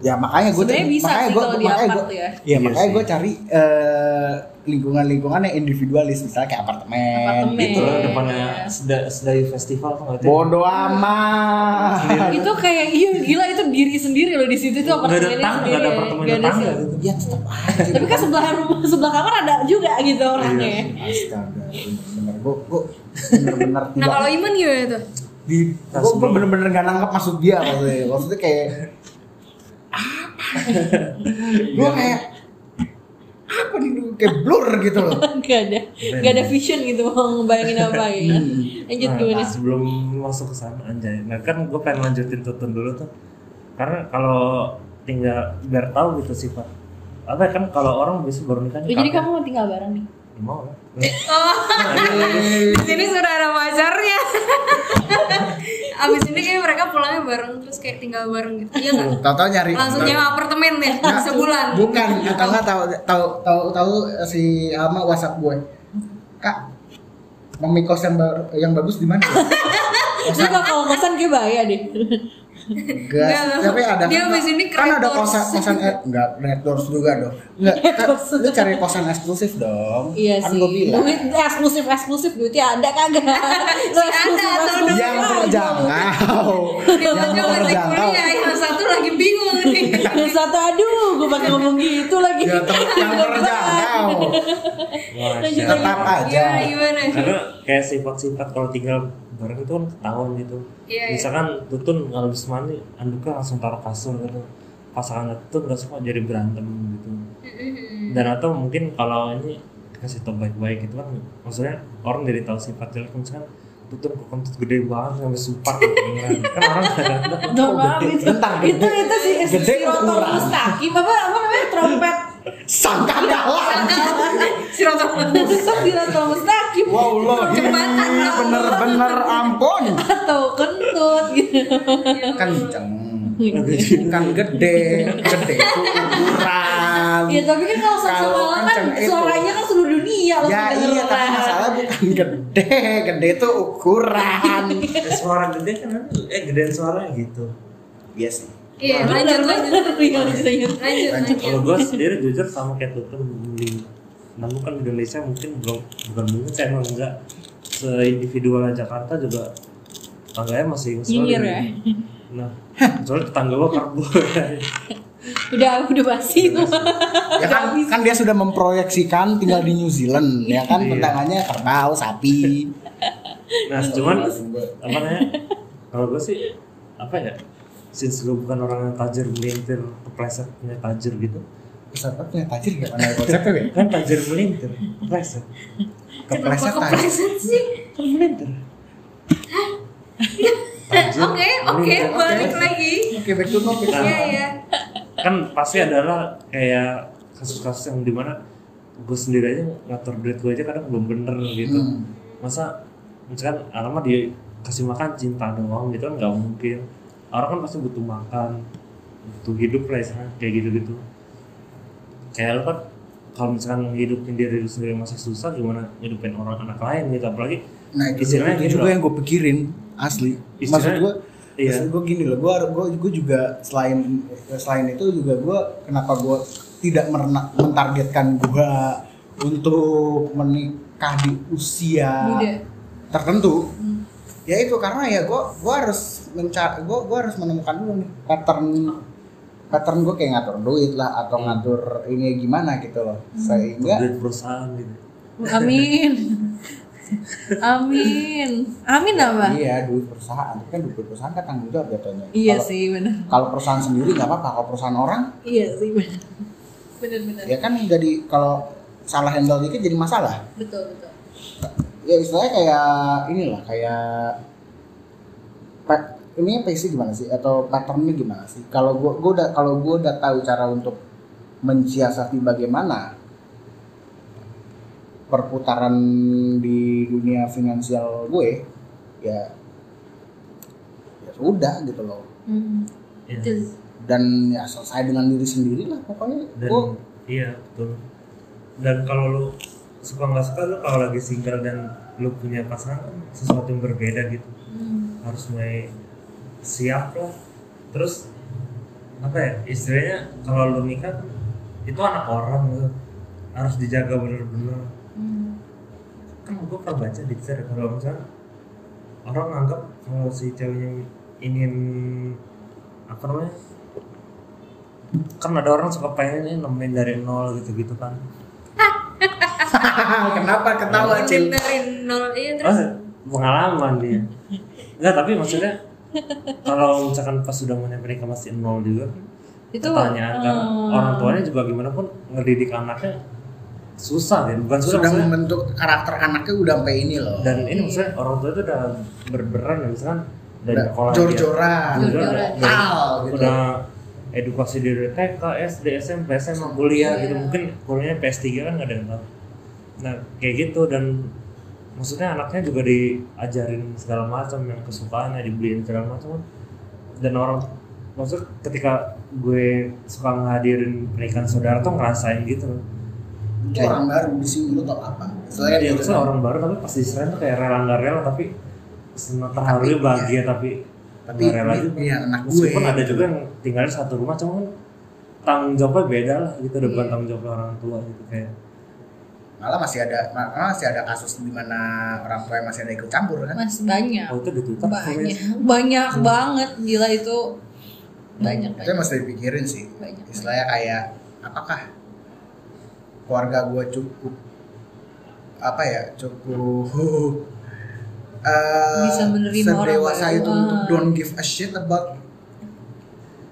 Speaker 1: ya makanya gue
Speaker 3: Sebenarnya bisa
Speaker 1: makanya
Speaker 3: sih
Speaker 1: gua-
Speaker 3: kalau di
Speaker 1: makanya
Speaker 3: tuh ya.
Speaker 1: ya
Speaker 2: Iya
Speaker 1: makanya gue cari eh, lingkungan-lingkungan yang individualis misalnya kayak apartemen,
Speaker 3: Apartemen.
Speaker 1: gitu.
Speaker 2: Itu
Speaker 3: Iya.
Speaker 2: depannya seda, sedai festival tuh nggak tahu
Speaker 1: bodoh amat.
Speaker 3: Itu kayak iya gila itu diri sendiri loh di situ tuh
Speaker 2: nggak ada
Speaker 3: apartemennya
Speaker 2: tangga ada apartemen
Speaker 3: Nggak ada
Speaker 2: tetangga
Speaker 3: sih.
Speaker 2: gitu.
Speaker 1: Ya tetap aja.
Speaker 3: Tapi kan sebelah rumah sebelah kamar ada juga gitu orangnya.
Speaker 1: Astaga bener gue gue bener-bener
Speaker 4: Nah kalau Iman gimana tuh?
Speaker 1: di gue bener-bener gak nangkep maksud dia maksudnya. Maksudnya kayak <laughs> gue kayak apa nih lu? kayak blur gitu loh. <laughs>
Speaker 3: Nggak ada. Nggak ada vision gitu mau ngebayangin apa ya <laughs> lanjut
Speaker 2: Nah,
Speaker 3: gimana
Speaker 2: sebelum masuk ke sana anjay. Nah kan gue pengen lanjutin tutun dulu tuh. Karena kalau tinggal biar tahu gitu sifat apa kan kalau orang bisa baru nikah
Speaker 3: Oh, jadi kamu mau tinggal bareng nih
Speaker 2: mau lah
Speaker 4: Oh, <laughs> di sini sudah ada pacarnya. <laughs> Abis ini kayak mereka pulangnya bareng terus kayak tinggal bareng gitu. Iya nggak?
Speaker 1: tahu-tahu nyari
Speaker 4: Langsung nyewa apartemen ya
Speaker 1: Nah,
Speaker 4: sebulan.
Speaker 1: bukan atau enggak tahu tahu tahu tahu si Alma WhatsApp gue kak mami kos yang yang bagus di mana <laughs> ya?
Speaker 3: Jadi kalau kosan kayak bahaya deh
Speaker 1: Enggak, tapi ada
Speaker 4: dia abis ini
Speaker 1: kan ada kosan kosan eh, enggak red doors juga dong. Enggak kan, lu cari kosan eksklusif dong.
Speaker 3: Iya
Speaker 1: kan
Speaker 3: sih.
Speaker 1: gue bilang.
Speaker 3: Duit eksklusif eksklusif duitnya ada kagak? <laughs> Lu eksklusif
Speaker 4: ada, atau
Speaker 3: eksklusif
Speaker 1: yang
Speaker 3: aja.
Speaker 1: terjangkau
Speaker 4: Dia
Speaker 1: yang terjangkau
Speaker 4: kuliah, yang satu lagi bingung. Nih. <laughs>
Speaker 3: Yang satu aduh gue pakai ngomong gitu lagi.
Speaker 1: Ya yang terjangkau tetap aja.
Speaker 4: Gimana gimana?
Speaker 2: karena kayak sifat-sifat kalau tinggal bareng itu kan ketahuan gitu.
Speaker 4: Iya, iya.
Speaker 2: misalkan tutun kalau habis mandi anduknya langsung taruh kasur gitu. Pasangan tutun nggak suka jadi berantem gitu. Dan atau mungkin kalau ini kasih tau baik-baik gitu kan maksudnya orang jadi tahu sifat jelek misalkan tuh kentut gede banget sampai super beneran. kan? Orang kadang-kadang
Speaker 3: itu, itu itu sih si
Speaker 1: Gede
Speaker 3: Rotor. Mustaqim apa apa namanya? Trompet
Speaker 1: Sangka kalah.
Speaker 4: si rotor
Speaker 3: itu si Rotor Mustaqim
Speaker 1: Wow, lo ini
Speaker 4: Jembatan.
Speaker 1: bener-bener ampun.
Speaker 3: atau kentut gitu
Speaker 1: Kenceng. Kan gede, gede itu ukuran.
Speaker 3: ya tapi kan kalau
Speaker 1: Kalau
Speaker 3: Saksamalang kan suaranya kan seluruh dunia loh
Speaker 1: Ya iya, tapi masalah bukan gede, gede itu ukuran. <laughs>
Speaker 2: Suara gede kan eh gedean suaranya gitu.
Speaker 1: Iya sih.
Speaker 4: Iya lanjut lanjut
Speaker 3: Iya, lanjut, lanjut.
Speaker 4: lanjut lanjut <laughs>
Speaker 2: Kalau gue sendiri jujur sama kayak tuh mending namun kan di Indonesia mungkin belum bukan mungkin saya emang enggak seindividual Jakarta juga tangganya masih
Speaker 3: Nyinyir
Speaker 2: ngeselin.
Speaker 3: ya?
Speaker 2: Nah, soalnya tetangga gue karbo <laughs>
Speaker 3: udah udah basi tuh
Speaker 1: Ya kan, kan dia sudah memproyeksikan tinggal di New Zealand, ya kan
Speaker 2: Iya.
Speaker 1: tendangannya kerbau, sapi.
Speaker 2: Nah, cuman apa namanya? Kalau gue sih apa ya? Since gue bukan orang yang tajir melintir, kepleset punya tajir gitu.
Speaker 1: Peserta punya tajir gak mana konsepnya ya?
Speaker 2: Kan tajir melintir, kepleset.
Speaker 1: Kepleset
Speaker 4: kenapa
Speaker 1: tajir.
Speaker 4: kepleset sih
Speaker 2: Kan melintir. <laughs>
Speaker 4: oke oke balik lagi
Speaker 1: Oke, back to topic.
Speaker 4: iya iya
Speaker 2: kan pasti adalah kayak kasus-kasus yang di mana gue sendiri aja ngatur duit gue aja kadang belum bener gitu
Speaker 1: Hmm.
Speaker 2: masa misalkan alamat dia kasih makan cinta doang gitu kan nggak mungkin orang kan pasti butuh makan butuh hidup lah istilahnya kayak gitu gitu kayak lo kan kalau misalkan hidupin diri lu sendiri masih susah gimana hidupin orang anak lain gitu apalagi
Speaker 1: Nah itu,
Speaker 2: Istilahnya
Speaker 1: itu
Speaker 2: gini
Speaker 1: juga
Speaker 2: loh.
Speaker 1: yang gue pikirin asli. Maksud
Speaker 2: Istilahnya-
Speaker 1: gue,
Speaker 2: iya.
Speaker 1: maksud gue gini loh. Gue gue gue juga selain selain itu juga gue kenapa gue tidak merena- mentargetkan gue untuk menikah di usia
Speaker 3: Muda.
Speaker 1: tertentu. Ya itu karena ya gue gue harus mencari gue gue harus menemukan dulu nih pattern pattern gue kayak ngatur duit lah atau
Speaker 2: Hmm.
Speaker 1: ngatur ini gimana gitu loh. Sehingga
Speaker 2: duit perusahaan gitu.
Speaker 3: Amin. Amin. Amin apa?
Speaker 1: iya duit perusahaan. Itu kan duit perusahaan kan tanggung jawab jatuhnya
Speaker 3: iya
Speaker 1: Kalau-
Speaker 3: sih benar
Speaker 1: kalau perusahaan sendiri nggak apa-apa kalau perusahaan orang.
Speaker 3: Iya sih benar benar benar
Speaker 1: ya kan jadi kalau salah handle dikit jadi masalah.
Speaker 3: Betul betul
Speaker 1: ya istilahnya kayak inilah kayak ini PC gimana sih atau patternnya gimana sih kalau gua gua udah kalau gua udah tahu cara untuk mensiasati bagaimana perputaran di dunia finansial gue ya ya sudah gitu loh
Speaker 3: Hmm.
Speaker 2: Iya.
Speaker 3: Betul.
Speaker 1: dan ya selesai dengan diri sendiri lah pokoknya
Speaker 2: dan
Speaker 1: gue
Speaker 2: iya betul dan kalau lu suka nggak suka lu kalau lagi single dan lu punya pasangan sesuatu yang berbeda gitu.
Speaker 3: Hmm.
Speaker 2: harus mulai siap lah. Terus apa ya istilahnya kalau lu nikah itu anak orang gitu harus dijaga bener-bener.
Speaker 3: Hmm.
Speaker 2: kan gue pernah baca di Twitter kalau misalnya orang nganggap kalau si ceweknya ingin apa namanya kan ada orang suka pengen nemuin dari nol gitu-gitu kan <laughs> <laughs>
Speaker 1: kenapa ketawa
Speaker 4: Mungkin dari nol iya terus
Speaker 2: oh, pengalaman dia enggak tapi maksudnya <laughs> kalau misalkan pas sudah mau nyampe nikah masih nol juga kan
Speaker 3: itu
Speaker 2: pertanyaan kan
Speaker 3: hmm.
Speaker 2: orang tuanya juga gimana pun ngedidik anaknya susah kan bukan susah
Speaker 1: sudah
Speaker 2: maksudnya
Speaker 1: membentuk karakter anaknya udah sampai ini loh
Speaker 2: dan ini maksudnya orang tua itu udah berberan ya misalkan dari sekolah dia-
Speaker 1: jor-joran
Speaker 3: Jor-joran.
Speaker 1: Tal, gitu.
Speaker 2: udah edukasi dari TK, SD, SMP, SMA, kuliah gitu
Speaker 3: Iya.
Speaker 2: mungkin kuliahnya PS3 kan nggak ada yang tahu nah kayak gitu dan maksudnya anaknya juga diajarin segala macam yang kesukaannya dibeliin segala macam. Dan orang maksud ketika gue suka ngehadirin pernikahan saudara tuh ngerasain gitu.
Speaker 1: Itu orang baru di sini lu tau apa? Selain
Speaker 2: ya,
Speaker 1: itu
Speaker 2: orang baru tapi pas diserahin tuh kayak rela nggak rela tapi senang terharu bahagia tapi
Speaker 1: tapi
Speaker 2: rela
Speaker 1: ini,
Speaker 2: juga.
Speaker 1: anak gue
Speaker 2: meskipun ada juga yang tinggal satu rumah cuman tanggung jawabnya beda lah gitu depan
Speaker 3: Iya.
Speaker 2: tanggung jawab orang tua gitu kayak
Speaker 1: malah masih ada malah masih ada kasus di mana orang tua yang masih ada ikut campur kan?
Speaker 3: Masih banyak.
Speaker 2: Oh itu di Twitter
Speaker 3: banyak. Banyak banget. Gila itu banyak
Speaker 1: itu yang
Speaker 3: banyak.
Speaker 1: mesti dipikirin sih.
Speaker 3: Banyak,
Speaker 1: istilahnya kayak apakah keluarga gue cukup apa ya cukup <laughs> eh,
Speaker 3: Bisa menerima orang
Speaker 1: sedewasa
Speaker 3: baru.
Speaker 1: itu untuk
Speaker 3: Ah.
Speaker 1: don't give a shit about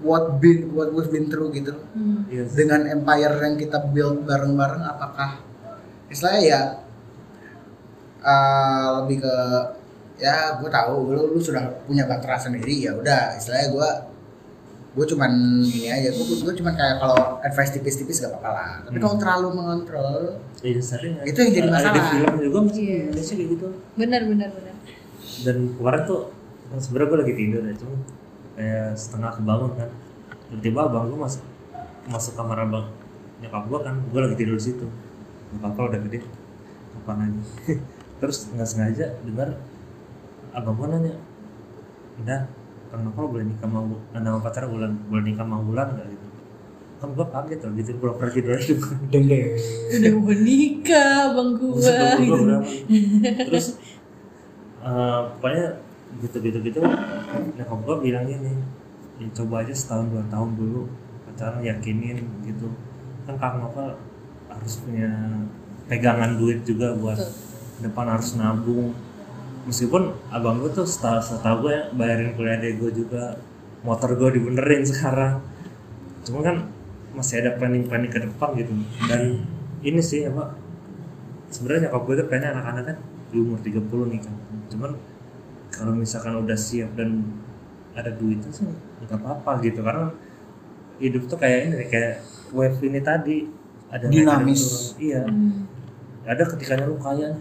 Speaker 1: what been what we've been through gitu.
Speaker 3: Hmm.
Speaker 2: Sih.
Speaker 1: dengan empire yang kita build bareng-bareng apakah istilahnya ya uh, lebih ke ya gue tahu lu lu sudah punya baktera sendiri ya udah istilahnya gue gue cuman ini aja gue gue cuman kayak kalau advice tipis-tipis gak apa-apa lah tapi
Speaker 2: Hmm.
Speaker 1: kalau terlalu mengontrol
Speaker 2: Iya sering ya.
Speaker 1: Itu yang jadi
Speaker 2: Ada di
Speaker 1: masalah.
Speaker 2: film juga masih
Speaker 3: Iya.
Speaker 2: Indonesia kayak gitu.
Speaker 3: benar benar benar
Speaker 2: Dan kemarin tuh sebenarnya gue lagi tidur ya cuma kayak setengah kebangun kan. Tiba-tiba abang gue masuk masuk kamar abang nyokap gue kan gue lagi tidur di situ. Gue udah gede. Kapan lagi. <laughs> Terus nggak sengaja dengar abang gue nanya, udah kang Nopal boleh nikah sama Bu- nama pacar bulan boleh nikah sama bulan nggak? Gitu. Kan gue kaget loh gitu gue pernah tidur aja.
Speaker 1: Deng deng
Speaker 3: udah mau nikah bang gua
Speaker 2: gua
Speaker 3: gitu.
Speaker 2: terus eh, pokoknya gitu gitu gitu nyokap gue bilang gini ya, coba aja setahun dua tahun dulu pacaran yakinin gitu. Kan kang Novel harus punya pegangan duit juga buat
Speaker 3: Betul.
Speaker 2: depan harus nabung. Meskipun abang gue tuh setahu setahu gue ya, bayarin kuliah adek gue juga motor gue dibenerin sekarang. Cuma kan masih ada planning planning ke depan gitu. Dan ini sih apa sebenarnya nyokap gue tuh kayaknya anak-anak kan di umur 30 nih kan. Cuman kalau misalkan udah siap dan ada duitnya sih nggak apa-apa gitu. Karena hidup tuh kayak ini kayak wave ini tadi ada ada
Speaker 1: Dinamis.
Speaker 2: turun. iya.
Speaker 3: Hmm.
Speaker 2: ada ketikanya lu kaya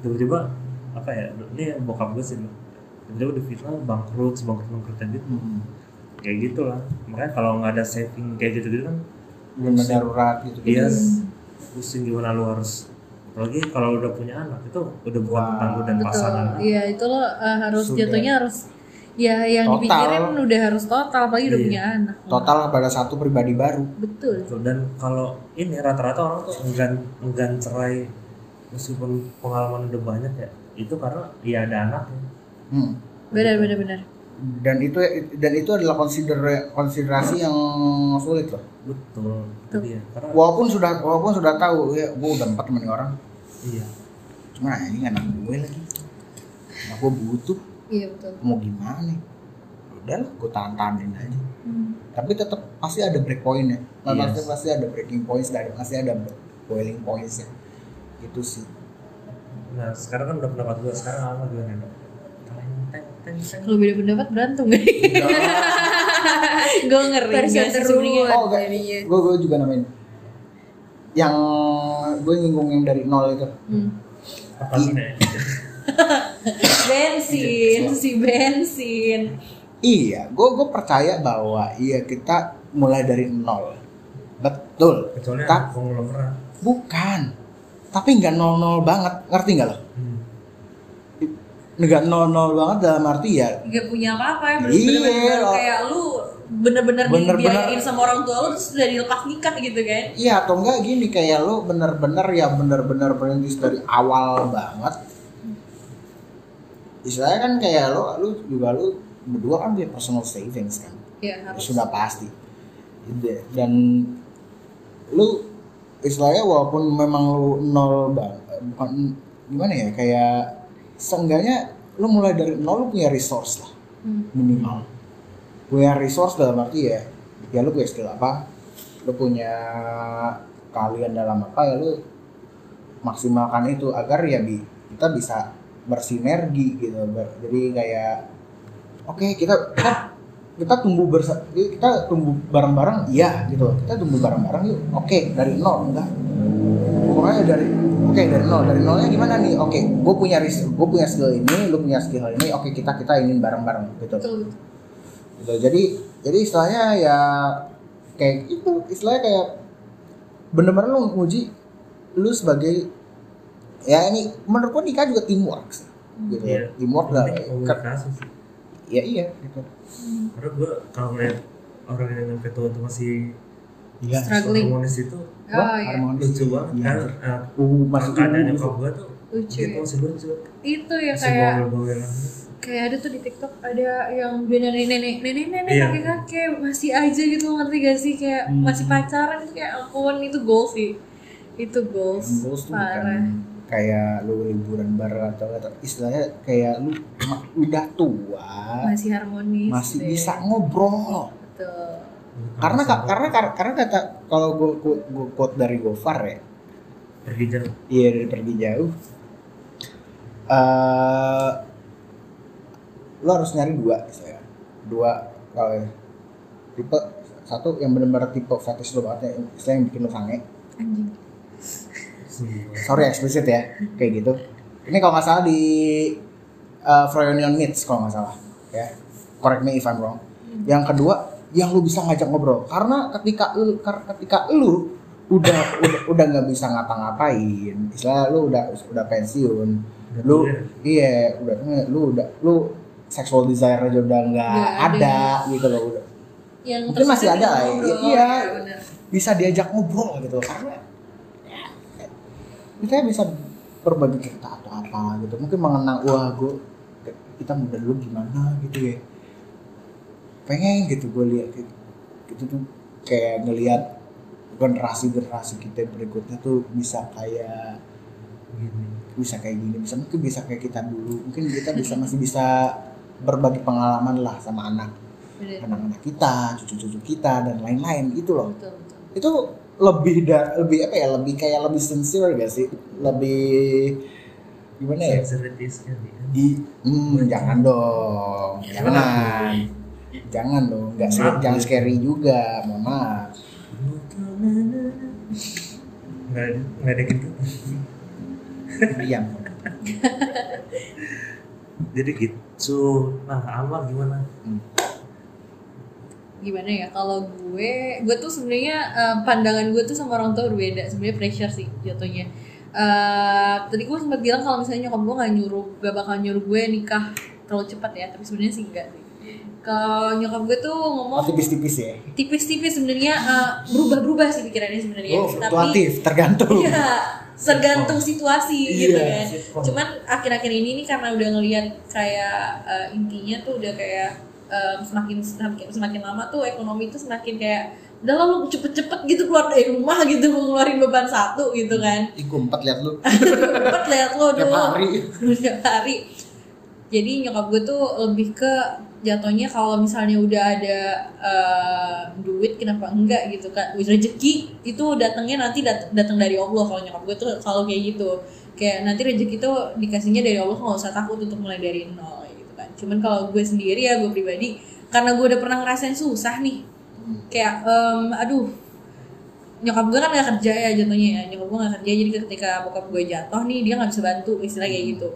Speaker 2: tiba-tiba apa ya ini bokap gue sih tiba-tiba di fitnah bangkrut sebangkrut bangkrutnya gitu.
Speaker 1: Hmm.
Speaker 2: kayak gitulah. Makanya kalau nggak ada saving kayak gitu gitu kan
Speaker 1: belum ada darurat gitu.
Speaker 2: Dia pusing gimana lu harus apalagi kalau udah punya anak itu udah bukan tentang lu dan
Speaker 3: betul.
Speaker 2: pasangan.
Speaker 3: Iya itu lo uh, harus
Speaker 1: Sudah.
Speaker 3: jatuhnya harus ya yang
Speaker 1: Total.
Speaker 3: dipikirin udah harus total apalagi udah
Speaker 2: Iya.
Speaker 3: punya anak.
Speaker 1: Total pada satu pribadi baru.
Speaker 3: Betul.
Speaker 2: Betul. dan kalau ini rata-rata orang tuh enggan enggan cerai meskipun pengalaman udah banyak ya itu karena ya ada anaknya.
Speaker 1: Hmm.
Speaker 3: benar benar benar.
Speaker 1: Dan itu dan itu adalah konsider konsiderasi yang sulit loh.
Speaker 2: Betul.
Speaker 3: Betul.
Speaker 2: iya karena
Speaker 1: walaupun sudah walaupun sudah tahu ya gue udah empat temen orang.
Speaker 2: Iya.
Speaker 1: Cuma ini anak gue lagi. Nah, gue butuh
Speaker 3: iya betul
Speaker 1: mau gimana udah lah gue tahan tahanin aja
Speaker 3: Hmm.
Speaker 1: tapi tetap pasti ada break pointnya nah,
Speaker 2: Yes.
Speaker 1: pasti pasti ada breaking points dan pasti ada boiling points ya itu sih
Speaker 2: nah sekarang kan udah pendapat gue sekarang apa teng, teng.
Speaker 3: kalau beda pendapat berantem gak <laughs> gue ngeri
Speaker 4: Versi terus.
Speaker 3: sebenarnya.
Speaker 1: oh gue gue juga namain yang gue nyinggung yang dari nol itu
Speaker 3: Hmm.
Speaker 2: apa sih nih
Speaker 3: bensin si bensin.
Speaker 1: Iya gue gue percaya bahwa iya kita mulai dari nol. Betul.
Speaker 2: Kecuali
Speaker 1: Ta- bukan. Tapi nggak nol nol banget. Ngerti nggak lo?
Speaker 2: Hmm.
Speaker 1: nggak nol nol banget dalam arti ya
Speaker 3: gak punya apa-apa ya
Speaker 1: Iya,
Speaker 3: bener-bener
Speaker 1: lo-
Speaker 3: kayak lu bener-bener
Speaker 1: Bener-bener-
Speaker 3: dibiayain sama orang tua lu terus udah dilepas nikah gitu kan?
Speaker 1: Iya atau enggak gini kayak lu bener-bener ya bener-bener perintis dari awal banget. Istilahnya kan kayak lu lu juga lu berdua kan punya personal savings kan.
Speaker 3: ya
Speaker 1: Ya,
Speaker 3: harus
Speaker 1: sudah pasti. Dan lu istilahnya walaupun memang lu nol bang bukan gimana ya kayak seenggaknya lu mulai dari nol lu punya resource lah
Speaker 3: Hmm.
Speaker 1: minimal punya resource dalam arti ya ya lu punya skill apa lu punya kalian dalam apa ya lu maksimalkan itu agar ya bi kita bisa bersinergi gitu jadi kayak oke kita kita kita tumbuh bersa kita tumbuh bareng-bareng iya gitu kita tumbuh bareng-bareng yuk. Oke dari nol enggak. Pokoknya dari oke dari nol. Dari nolnya gimana nih? Oke gue punya gue punya skill ini lu punya skill ini. Oke kita kita ingin bareng-bareng gitu.
Speaker 3: Betul.
Speaker 1: Gitu. jadi jadi istilahnya ya kayak itu. Istilahnya kayak bener-bener lu nguji lu sebagai ya ini menurut gua nikah juga teamwork sih, gitu.
Speaker 2: Iya.
Speaker 1: teamwork lah.
Speaker 2: Komunikasi sih.
Speaker 1: Ya iya gitu.
Speaker 2: Karena gue kalau ngeliat orang yang sampai tua tuh masih
Speaker 1: iya.
Speaker 3: Struggling.
Speaker 2: harmonis itu
Speaker 3: oh iya.
Speaker 1: harmonis.
Speaker 2: lucu banget.
Speaker 1: Iya.
Speaker 2: kan uh,
Speaker 1: uh masih
Speaker 2: keadaan
Speaker 1: uh,
Speaker 2: nyokap gue tuh
Speaker 3: lucu
Speaker 2: gitu
Speaker 3: ya.
Speaker 2: masih lucu.
Speaker 3: Itu ya
Speaker 2: masih
Speaker 3: kayak
Speaker 2: bawel-bawelan
Speaker 3: kayak ada tuh di TikTok ada yang udah nenek nenek nenek nenek
Speaker 2: Iya.
Speaker 3: kakek kakek masih aja gitu ngerti gak sih? Kayak
Speaker 1: Hmm.
Speaker 3: masih pacaran itu kayak ampun itu goals sih. Itu goals.
Speaker 1: Goals tuh
Speaker 3: parah.
Speaker 1: bukan kayak lu liburan bareng atau atau istilahnya kayak lu udah tua
Speaker 3: masih harmonis
Speaker 1: masih
Speaker 3: deh.
Speaker 1: bisa ngobrol.
Speaker 3: Betul.
Speaker 1: karena ka- karena karena, karena kata kalau gue gue quote dari Gofar ya.
Speaker 2: Pergi jauh.
Speaker 1: Iya dari pergi jauh. Eh lo harus nyari dua misalnya dua kalau tipe satu yang benar-benar tipe fetish lo banget ya istilah yang bikin lo sange.
Speaker 3: Anjing.
Speaker 1: Sorry eksplisit ya. Kayak gitu. Ini kalau nggak salah di uh, Froyonion Meets kalau nggak salah. Ya. Correct me if I'm wrong. Yang kedua yang lu bisa ngajak ngobrol. Karena ketika lu ketika lu udah udah udah nggak bisa ngapa-ngapain istilah lu udah udah pensiun lu iya udah lu udah lu sexual desire aja udah nggak ada.
Speaker 3: ada.
Speaker 1: gitu loh udah.
Speaker 3: Yang
Speaker 1: Mungkin masih ada lah ya. Iya.
Speaker 3: bener.
Speaker 1: bisa diajak ngobrol gitu karena ya, kita bisa berbagi cerita atau apa gitu. Mungkin mengenang wah gue kita muda dulu gimana? Gitu ya. Pengen gitu gue lihat gitu, gitu tuh kayak ngelihat generasi generasi kita berikutnya tuh bisa kayak
Speaker 2: Gini.
Speaker 1: bisa kayak gini bisa mungkin bisa kayak kita dulu. Mungkin kita bisa masih bisa berbagi pengalaman lah sama anak anak-anak kita cucu-cucu kita dan lain-lain. Gitu loh.
Speaker 3: Betul, betul.
Speaker 1: itu lebih da, lebih apa ya lebih kayak lebih sincere gak sih? Lebih gimana ya?
Speaker 2: Sensitivitas kali
Speaker 1: di hmm, jangan dong jangan. Jangan dong nggak sih jangan scary juga mohon maaf.
Speaker 2: Nggak ada, gitu.
Speaker 1: diam. <laughs>
Speaker 2: Jadi gitu. Nah, Amal gimana?
Speaker 3: Gimana ya kalau gue gue tuh sebenarnya eh, pandangan gue tuh sama orang tua berbeda sebenarnya pressure sih jatuhnya. Eh, tadi gue sempat bilang kalau misalnya nyokap gue nggak nyuruh gak bakal nyuruh gue nikah terlalu cepat ya tapi sebenarnya sih enggak sih. Kalau nyokap gue tuh
Speaker 1: oh,
Speaker 3: ngomong
Speaker 1: tipis-tipis ya?
Speaker 3: tipis-tipis sebenarnya eh, berubah-berubah sih pikirannya sebenarnya.
Speaker 1: Oh
Speaker 3: tapi
Speaker 1: fluktuatif tergantung.
Speaker 3: Iya, tergantung situasi gitu
Speaker 1: Iya,
Speaker 3: kan. Cuman akhir-akhir ini nih karena udah ngelihat kayak eh, intinya tuh udah kayak eh, semakin semakin semakin lama tuh ekonomi tuh semakin kayak udah lah lu cepet-cepet gitu keluar dari rumah gitu mau ngeluarin beban satu gitu kan.
Speaker 1: Gue empat lihat lu <laughs>
Speaker 3: Cepet lihat lo
Speaker 1: tiap
Speaker 3: dulu.
Speaker 1: hari <laughs>
Speaker 3: Tiap hari. Jadi nyokap gue tuh lebih ke jatuhnya kalau misalnya udah ada eh, duit kenapa enggak gitu kan rezeki itu datangnya nanti dat- datang dari Allah kalau nyokap gue tuh selalu kayak gitu kayak nanti rezeki itu dikasihnya dari Allah nggak usah takut untuk mulai dari nol cuman kalau gue sendiri ya gue pribadi karena gue udah pernah ngerasain susah nih. Kayak em, aduh nyokap gue kan gak kerja ya jatuhnya ya. Nyokap gue gak kerja jadi ketika bokap gue jatuh nih dia nggak bisa bantu istilah kayak gitu.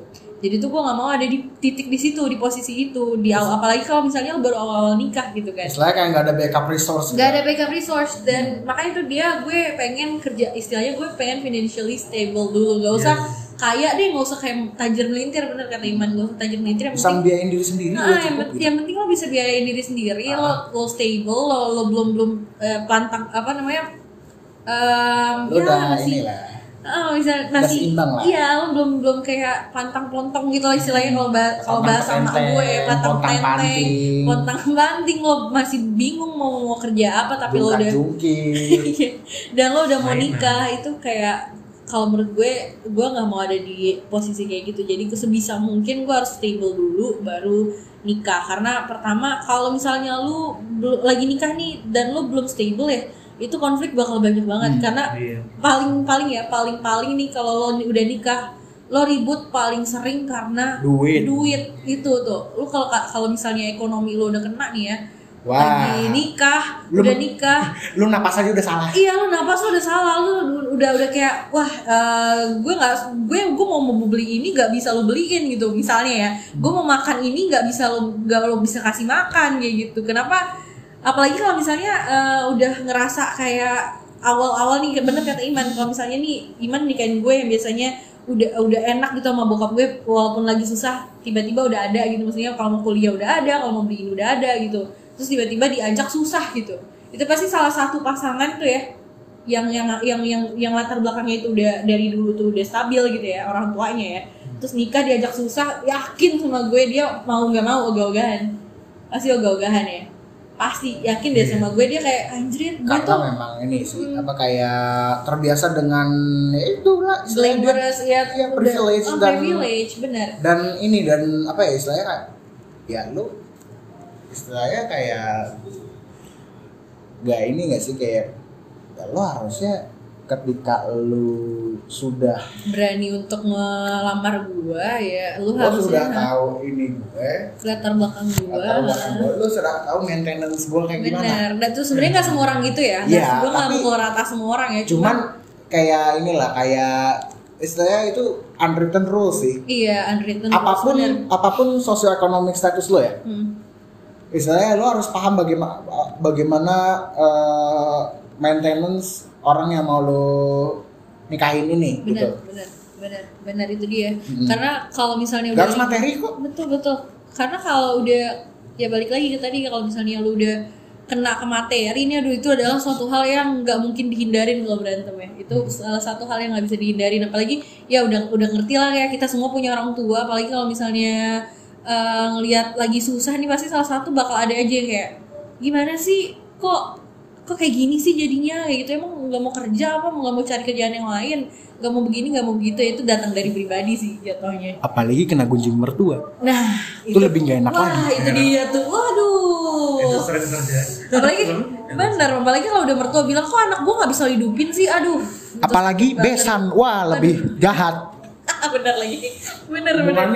Speaker 3: Jadi tuh gue nggak mau ada di titik di situ di posisi itu. Di awal apalagi kalau misalnya baru awal-awal nikah gitu kan.
Speaker 1: Istilahnya kayak nggak ada backup resource
Speaker 3: Gak ada backup resource. Dan makanya itu dia gue pengen kerja istilahnya gue pengen financially stable dulu. Gak usah kaya deh gak usah kayak tajir melintir bener kata Iman gak usah tajir melintir yang
Speaker 1: bisa
Speaker 3: penting
Speaker 1: membiayain diri sendiri
Speaker 3: Nah, yang,
Speaker 1: cukup gitu.
Speaker 3: yang penting lo bisa biayain diri sendiri, lo lo stable, lo lo belum belum eh, pantang apa namanya, em,
Speaker 1: lu
Speaker 3: ya
Speaker 1: udah
Speaker 3: masih,
Speaker 1: inilah.
Speaker 3: Ah, bisa masih, iya lo belum belum kayak pantang pelontong gitu lah istilahnya kalau bah, kalau bahasa sama gue pantang tenteng, pontang panting. lo masih bingung mau mau kerja apa tapi lo udah <laughs> dan lo udah mau nikah itu kayak kalau menurut gue gue nggak mau ada di posisi kayak gitu. Jadi sebisa mungkin gue harus stable dulu baru nikah. Karena pertama kalau misalnya lu lagi nikah nih dan lu belum stable ya itu konflik bakal banyak banget. Karena
Speaker 2: Iya.
Speaker 3: paling paling ya paling paling nih kalau lo udah nikah lo ribut paling sering karena
Speaker 1: Duit.
Speaker 3: duit. Itu tuh. Lu kalau kalau misalnya ekonomi lo udah kena nih ya
Speaker 1: Wah.
Speaker 3: lagi nikah
Speaker 1: Lu-
Speaker 3: udah nikah. <laughs>
Speaker 1: lu napas aja udah salah.
Speaker 3: Iya lu napas lu udah salah. Lu udah udah kayak wah eh, gue nggak gue gue mau mau beli ini nggak bisa lo beliin gitu misalnya ya. Gue mau makan ini nggak bisa lo nggak lo bisa kasih makan kayak gitu. Kenapa? Apalagi kalau misalnya eh, udah ngerasa kayak awal-awal nih bener kata Iman kalau misalnya nih Iman nikahin gue yang biasanya udah udah enak gitu sama bokap gue walaupun lagi susah tiba-tiba udah ada gitu. Maksudnya kalau mau kuliah udah ada kalau mau beli ini udah ada gitu terus tiba-tiba diajak susah gitu. Itu pasti salah satu pasangan tuh ya yang yang yang yang yang latar belakangnya itu udah dari dulu tuh udah stabil gitu ya orang tuanya ya. Terus nikah diajak susah yakin sama gue dia mau nggak mau ogah-ogahan. Pasti ogah-ogahan ya. Pasti yakin deh sama gue dia kayak anjir gue
Speaker 1: karena
Speaker 3: tuh
Speaker 1: memang ini sih apa kayak terbiasa dengan ya itu lah istilahnya dia-
Speaker 3: glamorous ya
Speaker 1: Iya, privilege
Speaker 3: oh,
Speaker 1: dan-
Speaker 3: privilege bener
Speaker 1: dan ini dan apa ya istilahnya kan ya lu istilahnya kayak gak ini gak sih kayak ya lo harusnya ketika lu sudah
Speaker 3: berani untuk ngelamar gua ya lu
Speaker 1: lu
Speaker 3: harus
Speaker 1: sudah tahu ini gue
Speaker 3: latar belakang gua.
Speaker 1: latar belakang gue lu sudah tahu maintenance gue kayak gimana.
Speaker 3: Benar. Dan tuh sebenarnya nggak semua orang gitu ya. Nggak- gua nggak mau rata semua orang ya
Speaker 1: cuman kayak inilah kayak istilahnya itu unwritten rules sih.
Speaker 3: Iya unwritten rules,
Speaker 1: apa pun
Speaker 3: benar.
Speaker 1: apa pun sosioekonomik status lo ya
Speaker 3: Hmm.
Speaker 1: Istilahnya lo harus paham bagaimana bagaimana eh, maintenance orang yang mau lo nikahin ini
Speaker 3: benar
Speaker 1: gitu.
Speaker 3: Benar benar benar itu dia. Karena kalau misalnya
Speaker 1: Gak harus materi kok.
Speaker 3: Betul betul. Karena kalau udah ya balik lagi ke tadi kalau misalnya lu udah kena ke materi ini aduh itu adalah suatu hal yang nggak mungkin dihindarin kalau berantem ya. Itu salah satu hal yang nggak bisa dihindarin. Apalagi ya udah udah ngerti lah ya kita semua punya orang tua. Apalagi kalau misalnya eh, ngelihat lagi susah nih pasti salah satu bakal ada aja yang kayak gimana sih kok kok kayak gini sih jadinya kayak gitu emang nggak mau kerja apa nggak mau cari kerjaan yang lain nggak mau begini nggak mau begitu ya itu datang dari pribadi sih jatuhnya
Speaker 1: apalagi kena gunjing mertua
Speaker 3: Nah,
Speaker 1: Itu lebih nggak enak
Speaker 3: wah,
Speaker 1: lagi.
Speaker 3: itu dia tuh.
Speaker 2: itu
Speaker 3: Waduh.
Speaker 2: sering terjadi
Speaker 3: Apalagi benar, apalagi kalau udah mertua bilang kok anak gua nggak bisa hidupin sih. Aduh.
Speaker 1: apalagi besan wah lebih jahat <laughs>
Speaker 3: bener lagi. Bener bener.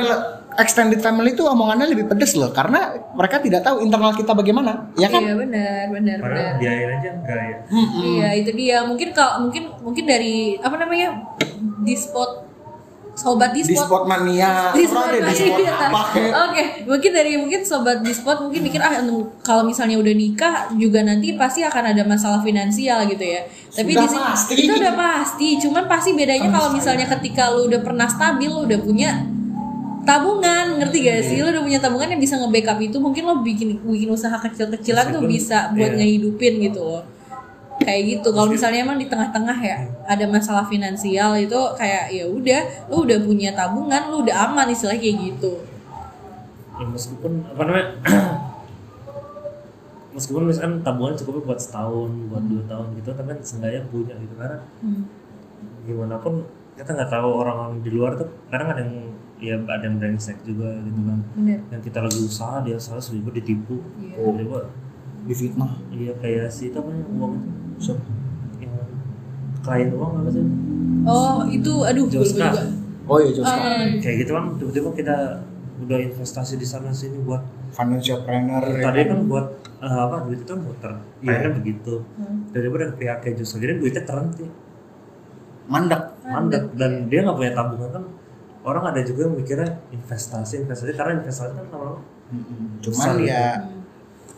Speaker 1: Extended family itu omongannya lebih pedes loh karena mereka tidak tahu internal kita bagaimana ya kan
Speaker 3: Iya benar, benar, benar.
Speaker 2: biayain aja enggak ya
Speaker 3: Iya, itu dia. Mungkin kalau mungkin mungkin dari apa namanya? Dispot sobat
Speaker 1: di
Speaker 3: dispot
Speaker 1: spot mania
Speaker 3: di spot
Speaker 1: ada di spot
Speaker 3: mania. Oke, mungkin dari mungkin sobat di spot mungkin mikir ah kalau misalnya udah nikah juga nanti pasti akan ada masalah finansial gitu ya. Tapi
Speaker 1: Sudah
Speaker 3: di sini
Speaker 1: pasti.
Speaker 3: itu udah pasti. Cuman pasti bedanya kalau misalnya ketika lu udah pernah stabil, lu udah punya tabungan, ngerti gak sih? Lu udah punya tabungan yang bisa nge-backup itu, mungkin lo bikin bikin usaha kecil-kecilan tuh bisa buat
Speaker 2: iya.
Speaker 3: ngehidupin gitu loh. Kayak gitu. Kalau misalnya emang di tengah-tengah ya ada masalah finansial itu kayak ya udah, lu udah punya tabungan, lu udah aman istilahnya kayak gitu.
Speaker 2: ya meskipun apa namanya <clears throat> meskipun misalkan tabungan cukup buat setahun buat dua tahun gitu tapi kan seenggaknya punya gitu karena
Speaker 3: Hmm.
Speaker 2: gimana pun kita nggak tahu orang di luar tuh kadang ada yang ya ada yang brengsek juga gitu kan.
Speaker 3: Bener.
Speaker 2: yang kita lagi usaha dia salah seribu ditipu.
Speaker 3: Iya.
Speaker 2: tiba
Speaker 1: di fitnah
Speaker 2: iya kayak si itu apa uang itu? Yang klien uang apa sih?
Speaker 3: Oh, itu aduh
Speaker 2: Joska.
Speaker 3: juga.
Speaker 1: oh iya Joska
Speaker 3: Ah,
Speaker 2: kayak gitu kan tiba-tiba kita udah investasi di sana sini buat
Speaker 1: financial planner ya
Speaker 2: tadi
Speaker 1: kan?
Speaker 2: kan buat eh, apa duit itu kan muter.
Speaker 1: Iya.
Speaker 2: mainnya begitu.
Speaker 3: Hmm.
Speaker 2: daripada pihaknya justru jadi duitnya terhenti.
Speaker 1: Mandek.
Speaker 2: Mandek. Dan dia nggak punya tabungan kan orang ada juga yang mikirnya investasi investasi karena investasi kan lama
Speaker 1: cuman
Speaker 2: Besar
Speaker 1: ya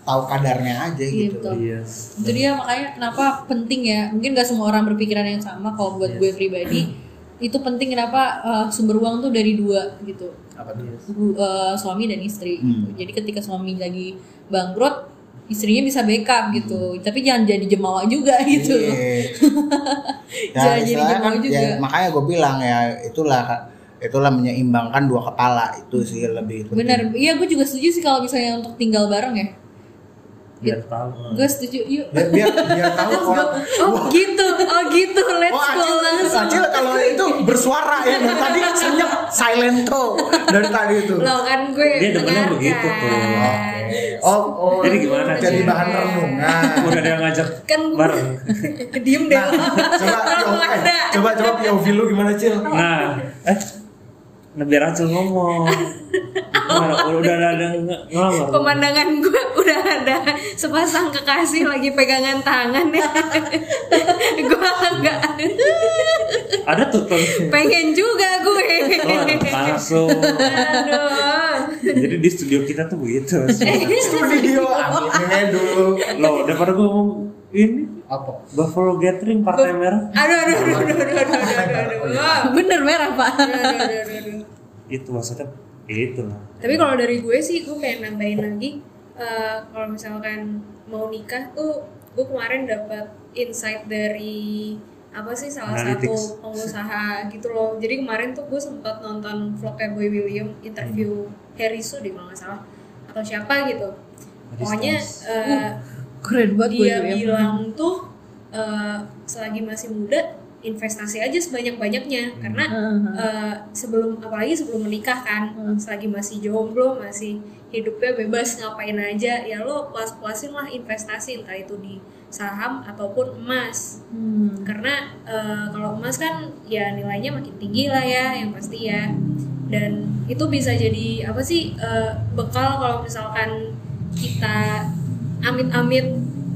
Speaker 1: tahu kadarnya aja
Speaker 3: Iya,
Speaker 1: gitu
Speaker 3: betul.
Speaker 2: iya
Speaker 3: Itu dia makanya kenapa penting ya. Mungkin gak semua orang berpikiran yang sama. Kalau buat gue pribadi, <clears throat> itu penting kenapa uh, sumber uang tuh dari dua gitu.
Speaker 1: apa tuh
Speaker 3: uh, suami dan istri.
Speaker 1: Hmm.
Speaker 3: Jadi ketika suami lagi bangkrut, istrinya bisa backup gitu. Tapi jangan jadi jemawa juga <laughs> gitu.
Speaker 1: Iya. <laughs> ya,
Speaker 3: Jangan jadi
Speaker 1: istilahnya kan,
Speaker 3: jemaah juga.
Speaker 1: ya, makanya gue bilang ya itulah itulah menyeimbangkan dua kepala itu sih lebih penting.
Speaker 3: Benar. Iya, gue juga setuju sih kalau misalnya untuk tinggal bareng ya.
Speaker 2: biar tahu
Speaker 3: Gue setuju. Yuk.
Speaker 1: biar biar, biar tahu orang
Speaker 3: Oh gitu, oh gitu, let's
Speaker 1: Oh,
Speaker 3: go
Speaker 1: Acil,
Speaker 3: langsung.
Speaker 1: Acil kalau itu bersuara ya dari tadi senyap silento dari tadi itu.
Speaker 4: Loh kan gue
Speaker 2: Dia demennya begitu tuh.
Speaker 1: Oh, oh.
Speaker 2: Jadi gimana,
Speaker 1: Jadi bahan renungan. <laughs>
Speaker 2: udah ada yang ngajak
Speaker 4: Kan
Speaker 2: bareng <laughs>
Speaker 4: Diem deh.
Speaker 1: coba POV, eh, coba coba POV lu gimana Cil?
Speaker 2: nah eh nah biar Acil ngomong. Mana, udah ada yang ng- ngelamar
Speaker 4: Pemandangan gue udah ada sepasang kekasih lagi pegangan tangan. <laughs> Ya. gue agak
Speaker 2: ada tuh
Speaker 4: pengen juga gue.
Speaker 2: oh, langsung
Speaker 4: Aduh.
Speaker 2: jadi di studio kita tuh begitu.
Speaker 1: Studio. Aminnya dulu.
Speaker 2: loh daripada gue ngomong ini
Speaker 1: Apa?
Speaker 2: Buffalo Gathering Partai Merah
Speaker 4: Aduh, aduh, aduh, aduh, aduh, aduh, aduh.
Speaker 3: Bener merah pak.
Speaker 4: Aduh, aduh, aduh, aduh, aduh.
Speaker 2: itu maksudnya ya itu lah
Speaker 4: Tapi kalau dari gue sih gue pengen nambahin lagi eh, kalau misalkan mau nikah tuh gue kemarin dapat insight dari apa sih salah
Speaker 2: Analytics.
Speaker 4: satu pengusaha gitu loh. Jadi kemarin tuh gue sempat nonton vlognya Boy William interview Harry Su deh kalau nggak salah atau siapa gitu. Pokoknya eh,
Speaker 3: Keren banget gue
Speaker 4: dia
Speaker 3: ya.
Speaker 4: bilang tuh eh, selagi masih muda investasi aja sebanyak-banyaknya. Karena eh, sebelum apalagi sebelum menikah kan selagi masih jomblo masih hidupnya bebas ngapain aja ya lo puas-puasin lah investasi entah itu di saham ataupun emas.
Speaker 3: Hmm.
Speaker 4: karena eh, kalau emas kan ya nilainya makin tinggi lah ya yang pasti ya. Dan itu bisa jadi apa sih eh, bekal kalau misalkan kita amit-amit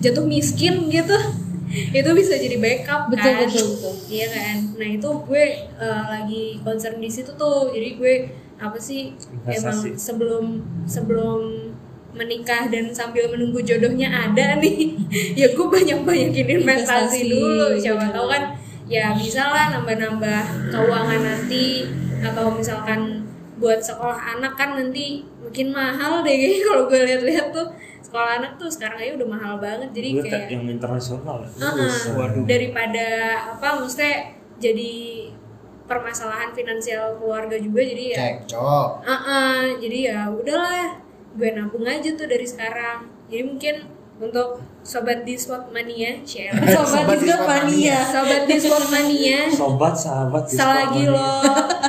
Speaker 4: jatuh miskin gitu. <laughs> Itu bisa jadi backup
Speaker 3: Betul,
Speaker 4: kan.
Speaker 3: betul, betul.
Speaker 4: iya kan? Nah itu gue eh, lagi concern di situ tuh. Jadi gue apa sih emang
Speaker 2: Investasi.
Speaker 4: sebelum sebelum menikah dan sambil menunggu jodohnya ada <laughs> nih ya gue banyak banyakin investasi,
Speaker 3: Investasi,
Speaker 4: dulu. Siapa tahu kan ya bisa lah nambah-nambah keuangan nanti. Atau misalkan buat sekolah anak kan nanti mungkin mahal deh. <laughs> Kalau gue lihat-lihat tuh sekolah anak tuh sekarang aja udah mahal banget jadi
Speaker 2: Gue
Speaker 4: kayak
Speaker 2: yang internasional.
Speaker 4: Uh-uh.
Speaker 1: Waduh.
Speaker 4: daripada apa maksudnya jadi permasalahan finansial keluarga juga jadi ya
Speaker 1: Cekcok.
Speaker 4: uh jadi ya udahlah gue nabung aja tuh dari sekarang jadi mungkin untuk sobat di spot mania share <laughs>
Speaker 3: Sobat
Speaker 1: Sobat
Speaker 3: mania.
Speaker 4: sobat di spot mania
Speaker 2: Sobat sahabat di
Speaker 4: selagi lo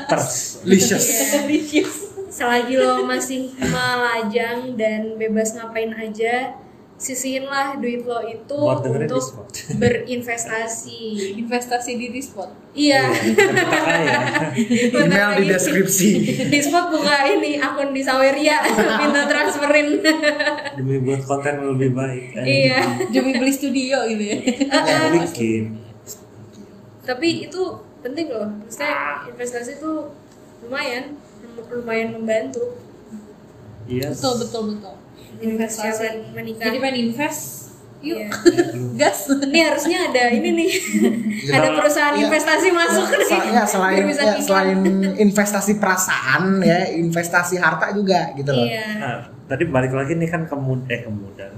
Speaker 2: Ters. <laughs>
Speaker 4: Iya. selagi lo masih melajang dan bebas ngapain aja sisihinlah duit lo itu
Speaker 2: Buat
Speaker 4: untuk <laughs> berinvestasi
Speaker 3: Investasi di Dispot.
Speaker 4: iya
Speaker 2: kaya. <laughs>
Speaker 1: Email di deskripsi.
Speaker 4: di spot buka ini akun di Saweria <laughs> minta transferin
Speaker 2: Demi buat konten yang lebih baik. Eh,
Speaker 4: iya
Speaker 3: Demi beli studio gitu ya.
Speaker 2: Bikin.
Speaker 4: tapi itu penting loh maksudnya investasi itu lumayan lumayan membantu
Speaker 2: Iya.
Speaker 3: Betul, betul, betul.
Speaker 4: investasi menikah
Speaker 3: Jadi pengen invest, yuk.
Speaker 4: Iya. <laughs>
Speaker 3: Gas.
Speaker 4: ini harusnya ada ini nih <laughs> ada perusahaan
Speaker 1: Iya.
Speaker 4: investasi masuk nih
Speaker 1: Sel- ya, selain ya, selain investasi perasaan ya, investasi harta juga gitu loh.
Speaker 4: iya
Speaker 2: Nah, tadi balik lagi nih kan ke mud- eh ke muda.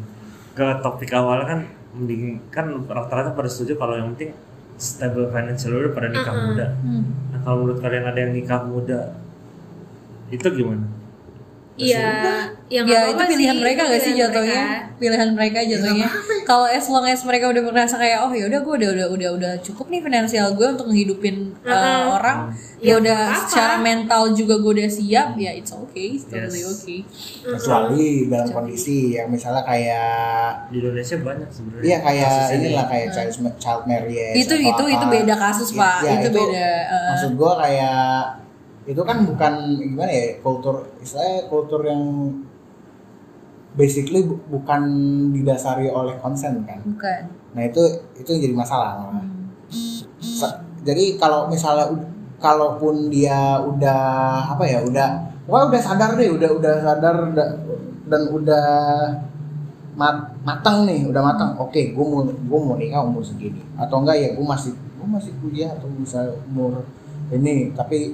Speaker 2: Ke topik awal kan mending kan rata-rata pada setuju kalau yang penting stable financial udah pada nikah muda.
Speaker 3: Hmm.
Speaker 2: Nah, kalau menurut kalian ada yang nikah muda itu gimana?
Speaker 4: iya yang
Speaker 3: ya itu pilihan mereka gak sih jatuhnya
Speaker 4: mereka.
Speaker 3: pilihan mereka jatuhnya kalau as long as mereka udah merasa kayak oh ya udah gue udah udah udah udah cukup nih finansial gue untuk ngehidupin uh, orang ya
Speaker 4: Ya,
Speaker 3: udah secara mental juga gue udah siap ya it's okay it's totally
Speaker 2: Yes.
Speaker 3: okay
Speaker 1: Kecuali dalam kondisi yang misalnya kayak
Speaker 2: Di Indonesia banyak sebenarnya.
Speaker 1: Iya kayak
Speaker 2: kasus ini.
Speaker 1: inilah kayak child, child marriage
Speaker 3: Itu- itu-
Speaker 1: apa.
Speaker 3: itu beda kasus, Pak.
Speaker 1: Ya,
Speaker 3: Itu beda, uh.
Speaker 1: Maksud gue kayak itu kan bukan gimana ya kultur istilahnya kultur yang basically bu- bukan didasari oleh konsen kan.
Speaker 3: bukan
Speaker 1: Nah itu itu yang jadi masalah.
Speaker 3: Hmm.
Speaker 1: Jadi kalau misalnya kalaupun dia udah apa ya udah wah udah sadar deh udah udah sadar da- dan udah mat, matang nih udah matang oke gue mau gue mau nikah umur segini atau enggak ya gue masih gue masih kuliah atau bisa umur ini tapi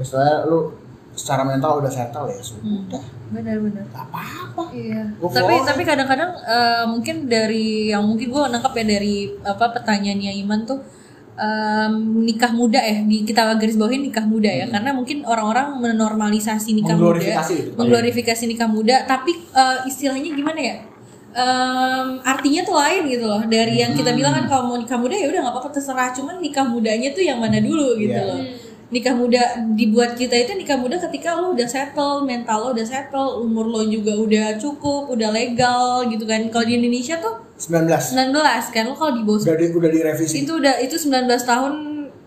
Speaker 1: misalnya lu secara mental udah settle ya sudah.
Speaker 3: Benar-benar
Speaker 1: gak apa-apa.
Speaker 3: Iya.
Speaker 1: Go
Speaker 3: Tapi
Speaker 1: it.
Speaker 3: tapi kadang-kadang eh, mungkin dari yang mungkin gue nangkap ya dari apa pertanyaannya Iman tuh em, nikah muda ya di kita garis bawahi nikah muda ya. Karena mungkin orang-orang menormalisasi nikah muda,
Speaker 1: Mengglorifikasi itu.
Speaker 3: mengglorifikasi nikah muda. Tapi eh, istilahnya gimana ya? Em, artinya tuh lain gitu loh. Dari yang kita bilang kan kalau mau nikah muda ya udah nggak apa-apa terserah. Cuman nikah mudanya tuh yang mana dulu gitu
Speaker 1: Iya.
Speaker 3: loh nikah muda dibuat kita itu nikah muda ketika lo udah settle mental lo udah settle umur lo juga udah cukup udah legal gitu kan. Kalau di Indonesia tuh
Speaker 1: 19
Speaker 3: 19 kan lo kalau di bawah
Speaker 1: udah di, udah direvisi.
Speaker 3: Itu udah itu 19 tahun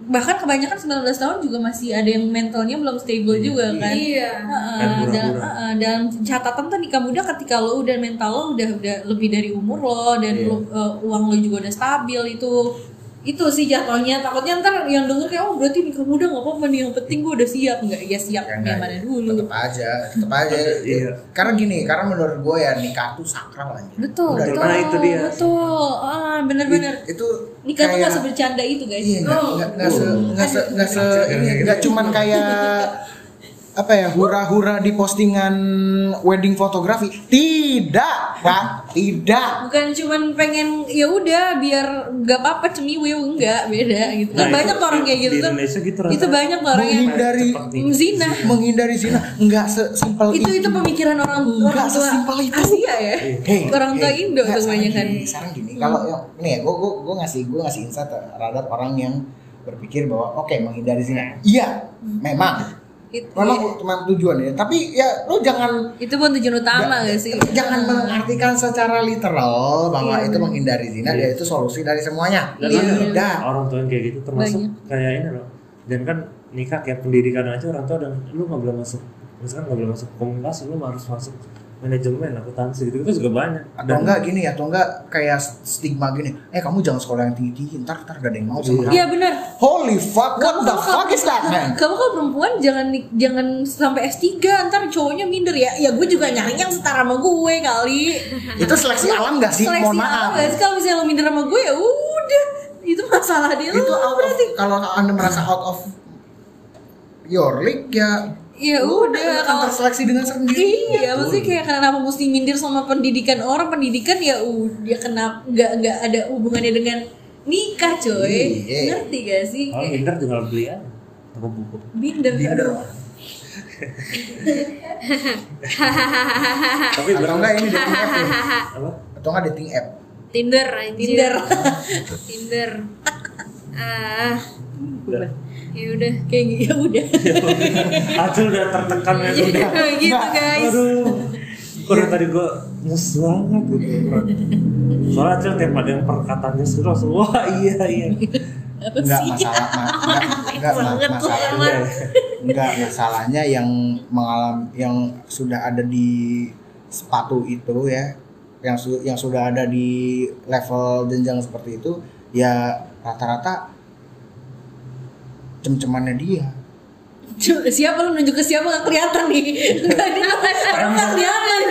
Speaker 3: bahkan kebanyakan 19 tahun juga masih ada yang mentalnya belum stable juga kan.
Speaker 4: Iya.
Speaker 3: Heeh,
Speaker 2: Kan
Speaker 3: dan, heeh, dan catatan tuh nikah muda ketika lo udah mental lo udah udah lebih dari umur lo dan
Speaker 1: Iya.
Speaker 3: lo, eh, uang lo juga udah stabil itu itu sih jatuhnya takutnya ntar yang denger kayak oh berarti nikah muda nggak apa-apa nih yang penting gue udah siap. Nggak ya siap.
Speaker 1: Ya,
Speaker 3: yang
Speaker 1: enggak,
Speaker 3: mana
Speaker 1: ya.
Speaker 3: dulu
Speaker 1: tetep aja. Tetep aja
Speaker 2: Iya.
Speaker 1: karena gini karena menurut gue ya nikah tuh sakral aja
Speaker 3: betul
Speaker 1: Udah,
Speaker 3: betul
Speaker 2: nah, itu dia.
Speaker 3: betul. Ah bener-bener
Speaker 1: itu
Speaker 3: nikah tuh
Speaker 1: kayak-
Speaker 3: nggak sebercanda itu guys.
Speaker 1: Iya, nggak nggak nggak se nggak se nggak se ini nggak cuman kayak apa ya hura-hura di postingan wedding fotografi? Tidak pak. Tidak.
Speaker 3: Bukan cuman pengen ya udah biar nggak apa-apa cemiwiw enggak beda gitu. Kan
Speaker 2: Nah,
Speaker 3: banyak
Speaker 2: itu
Speaker 3: orang kayak gitu.
Speaker 2: Di
Speaker 3: tuh
Speaker 2: Indonesia gitu
Speaker 3: itu banyak orang yang
Speaker 1: menghindari
Speaker 2: Cepet nih.
Speaker 3: zina.
Speaker 1: Menghindari zina. Nggak sesimpel
Speaker 3: itu itu pemikiran orang
Speaker 1: Nggak
Speaker 3: orang tua
Speaker 1: sesimpel itu.
Speaker 3: Asia ya?
Speaker 1: Hey,
Speaker 3: orang tua
Speaker 1: hey,
Speaker 3: Indo tuh
Speaker 1: sekarang
Speaker 3: kebanyakan
Speaker 1: gini, sekarang gini. Kalau yang nih ya gue gue gue ngasih gue ngasih insight terhadap orang yang berpikir bahwa oke menghindari zina. Iya, memang.
Speaker 3: Itu,
Speaker 1: Memang memang tujuan ya. Tapi ya lu jangan
Speaker 3: itu pun tujuan utama gak sih?
Speaker 1: Jangan mengartikan secara literal bahwa
Speaker 3: Iya.
Speaker 1: itu menghindari zina dia itu solusi dari semuanya.
Speaker 2: Dan
Speaker 3: Iya.
Speaker 1: Tidak.
Speaker 2: orang tua yang kayak gitu termasuk
Speaker 3: Banyak.
Speaker 2: kayak ini loh. Dan kan nikah kayak pendidikan aja orang tua dan lu nggak boleh masuk misalkan nggak boleh masuk komunikasi lu harus masuk manajemen akuntansi gitu itu juga banyak
Speaker 1: Atau enggak gini atau enggak kayak stigma gini. Eh kamu jangan sekolah yang tinggi-tinggi, ntar ntar gak ada yang mau sama kamu.
Speaker 3: Iya benar.
Speaker 1: Holy fuck, what the fuck is that man?
Speaker 3: Kamu kalau perempuan jangan jangan sampai S3 ntar cowoknya minder ya. Ya gue juga nyari yang setara sama gue kali. <laughs>
Speaker 1: Itu seleksi alam gak sih?
Speaker 3: Seleksi
Speaker 1: Mohon
Speaker 3: alam
Speaker 1: maaf.
Speaker 3: gak sih? Kalau misalnya lo minder sama gue ya udah. Itu masalah dia
Speaker 1: Itu
Speaker 3: lo
Speaker 1: out of,
Speaker 3: berarti.
Speaker 1: kalau anda merasa out of your league ya
Speaker 3: Ya
Speaker 1: lu
Speaker 3: udah
Speaker 1: akan
Speaker 3: kalau
Speaker 1: terseleksi dengan sendiri.
Speaker 3: Iya, maksudnya kayak kenapa mesti minder sama pendidikan orang pendidikan ya udah kenapa nggak nggak ada hubungannya dengan nikah coy
Speaker 1: Iya.
Speaker 3: ngerti gak sih
Speaker 2: kalau
Speaker 3: kayak
Speaker 2: minder tinggal beli aja toko buku
Speaker 3: minder <laughs>
Speaker 2: tapi
Speaker 1: Atau
Speaker 2: berapa
Speaker 1: enggak ini dating app ya?
Speaker 2: apa
Speaker 1: Atau enggak dating app?
Speaker 4: Tinder anjir.
Speaker 3: Tinder
Speaker 4: Tinder. Ah, ya udah.
Speaker 3: kayak gitu <laughs> ya udah
Speaker 2: Acil udah tertekan ya udah
Speaker 4: gitu guys.
Speaker 2: aduh kok dari tadi gue nyes banget gitu soalnya Acil tiap ada yang perkataannya sudah langsung wah iya iya
Speaker 3: apa
Speaker 1: Enggak masalah, ma <laughs> enggak, enggak ma-
Speaker 4: Banget tuh,
Speaker 1: masalahnya.
Speaker 2: Iya.
Speaker 1: Enggak masalahnya yang mengalami yang sudah ada di sepatu itu ya, yang su- yang sudah ada di level jenjang seperti itu ya rata-rata cem-cemannya dia.
Speaker 3: Siapa lu nunjuk ke siapa nggak kelihatan nih nggak kelihatan nggak kelihatan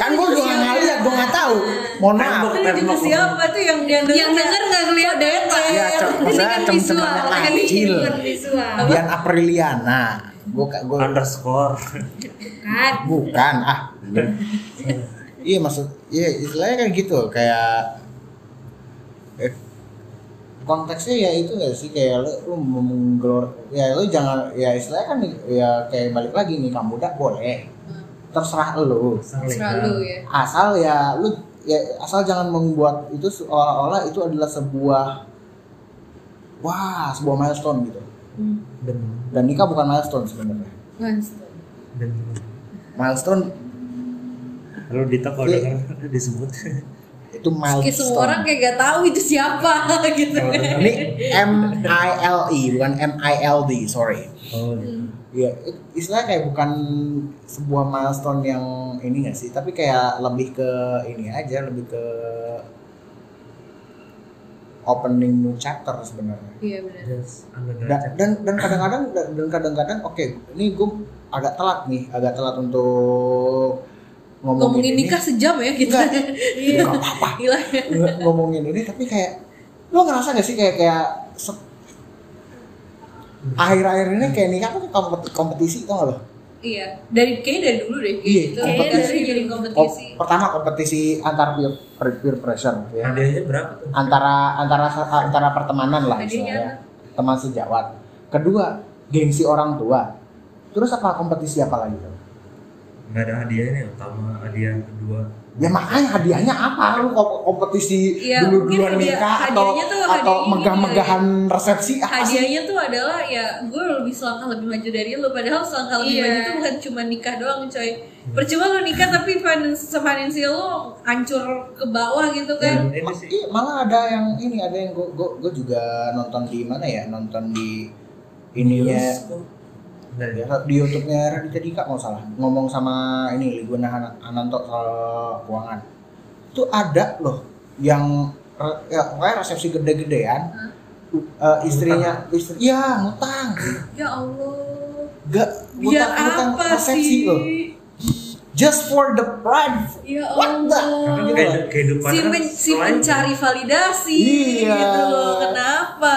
Speaker 1: Kan gue juga nggak lihat, gue nggak tahu. Mohon maaf.
Speaker 3: Nunjuk ke siapa tuh yang dia
Speaker 4: Yang denger nggak kelihatan.
Speaker 1: Ya,
Speaker 4: Ini
Speaker 1: maksudnya
Speaker 4: kan
Speaker 1: cem-cemannya
Speaker 4: visual, kan
Speaker 1: kecil.
Speaker 4: bukan visual.
Speaker 1: Dian Apriliana. Gue gue
Speaker 2: underscore
Speaker 4: Kan.
Speaker 1: bukan ah. iya maksud iya istilahnya kan gitu kayak eh, konteksnya ya itu gak sih? Kayak lu, lu menggelor ya lu jangan ya istilahnya kan ya kayak balik lagi nih kamu udah boleh. Terserah lu.
Speaker 3: Selalu ya.
Speaker 1: Asal ya. Lu ya asal jangan membuat itu seolah-olah itu adalah sebuah wah sebuah milestone gitu.
Speaker 3: Hmm.
Speaker 2: dan
Speaker 1: dan nikah bukan milestone sebenarnya.
Speaker 3: Mas.
Speaker 2: dan
Speaker 1: milestone
Speaker 2: lalu kalau
Speaker 1: Iya.
Speaker 2: denger disebut <laughs>
Speaker 1: itu milestone
Speaker 3: Kayak semua orang kayak gak tahu itu siapa <laughs> gitu kan.
Speaker 1: Ini M I L E bukan M I L D, sorry.
Speaker 2: oh
Speaker 1: Iya, it- istilahnya kayak bukan sebuah milestone yang ini gak sih, tapi kayak lebih ke ini aja, lebih ke opening new chapter sebenarnya.
Speaker 3: Iya benar.
Speaker 2: yes
Speaker 1: Dan dan dan kadang-kadang dan kadang-kadang oke, ini gue agak telat nih, agak telat untuk ngomongin,
Speaker 3: Ngomongin
Speaker 1: ini.
Speaker 3: nikah sejam ya kita.
Speaker 1: Enggak.
Speaker 3: Iya.
Speaker 1: Enggak apa-apa. Ngomongin ini tapi kayak lo ngerasa gak sih kayak kayak akhir-akhir ini kayak nikah tuh kompet- kompetisi tau gak lo?
Speaker 3: Iya, dari kayaknya dari dulu deh
Speaker 1: Iya,
Speaker 3: gitu.
Speaker 1: kompetisi.
Speaker 3: Kayaknya dari jadi
Speaker 1: Kom-
Speaker 3: kompetisi.
Speaker 1: pertama kompetisi antar peer, peer, peer pressure ya.
Speaker 2: hadiahnya berapa tuh
Speaker 1: Antara antara antara pertemanan lah istilahnya. Teman sejawat. Kedua, gengsi orang tua. Terus apa kompetisi apa lagi tuh?
Speaker 2: Nggak ada hadiahnya utama hadiah kedua.
Speaker 1: Ya makanya hadiahnya apa? Lu kom- kompetisi
Speaker 3: Iya,
Speaker 1: dulu-duluan
Speaker 3: mungkin hadiah-
Speaker 1: nikah atau
Speaker 3: hadiahnya tuh
Speaker 1: atau
Speaker 3: ini
Speaker 1: megah-megahan resepsi apa sih?
Speaker 3: Hadiahnya tuh adalah ya gue lebih selangkah lebih maju dari lu. Padahal selangkah lebih
Speaker 4: Iya.
Speaker 3: maju itu bukan cuma nikah doang coy. Percuma lu nikah tapi finance finansial lu hancur ke bawah gitu kan.
Speaker 2: Ini sih.
Speaker 1: Iya, malah ada yang ini ada yang gue gue juga nonton di mana ya? Nonton di ininya
Speaker 2: Terus
Speaker 1: ya, di YouTube-nya Raditya Dika kalau salah. Ngomong sama ini Liguna Ananto soal keuangan. Itu ada loh yang ya pokoknya resepsi gede-gedean. Eh, istrinya istri ya ngutang
Speaker 3: ya Allah.
Speaker 1: Gak
Speaker 3: biar
Speaker 1: ngutang ngutang
Speaker 3: apa
Speaker 1: resepsi
Speaker 3: sih?
Speaker 1: loh. Just for the pride.
Speaker 3: Ya
Speaker 1: What the-
Speaker 3: Allah.
Speaker 1: Gitu.
Speaker 2: Kehidupan
Speaker 3: si,
Speaker 2: kan
Speaker 3: men- si mencari validasi
Speaker 1: Iya.
Speaker 3: gitu loh kenapa?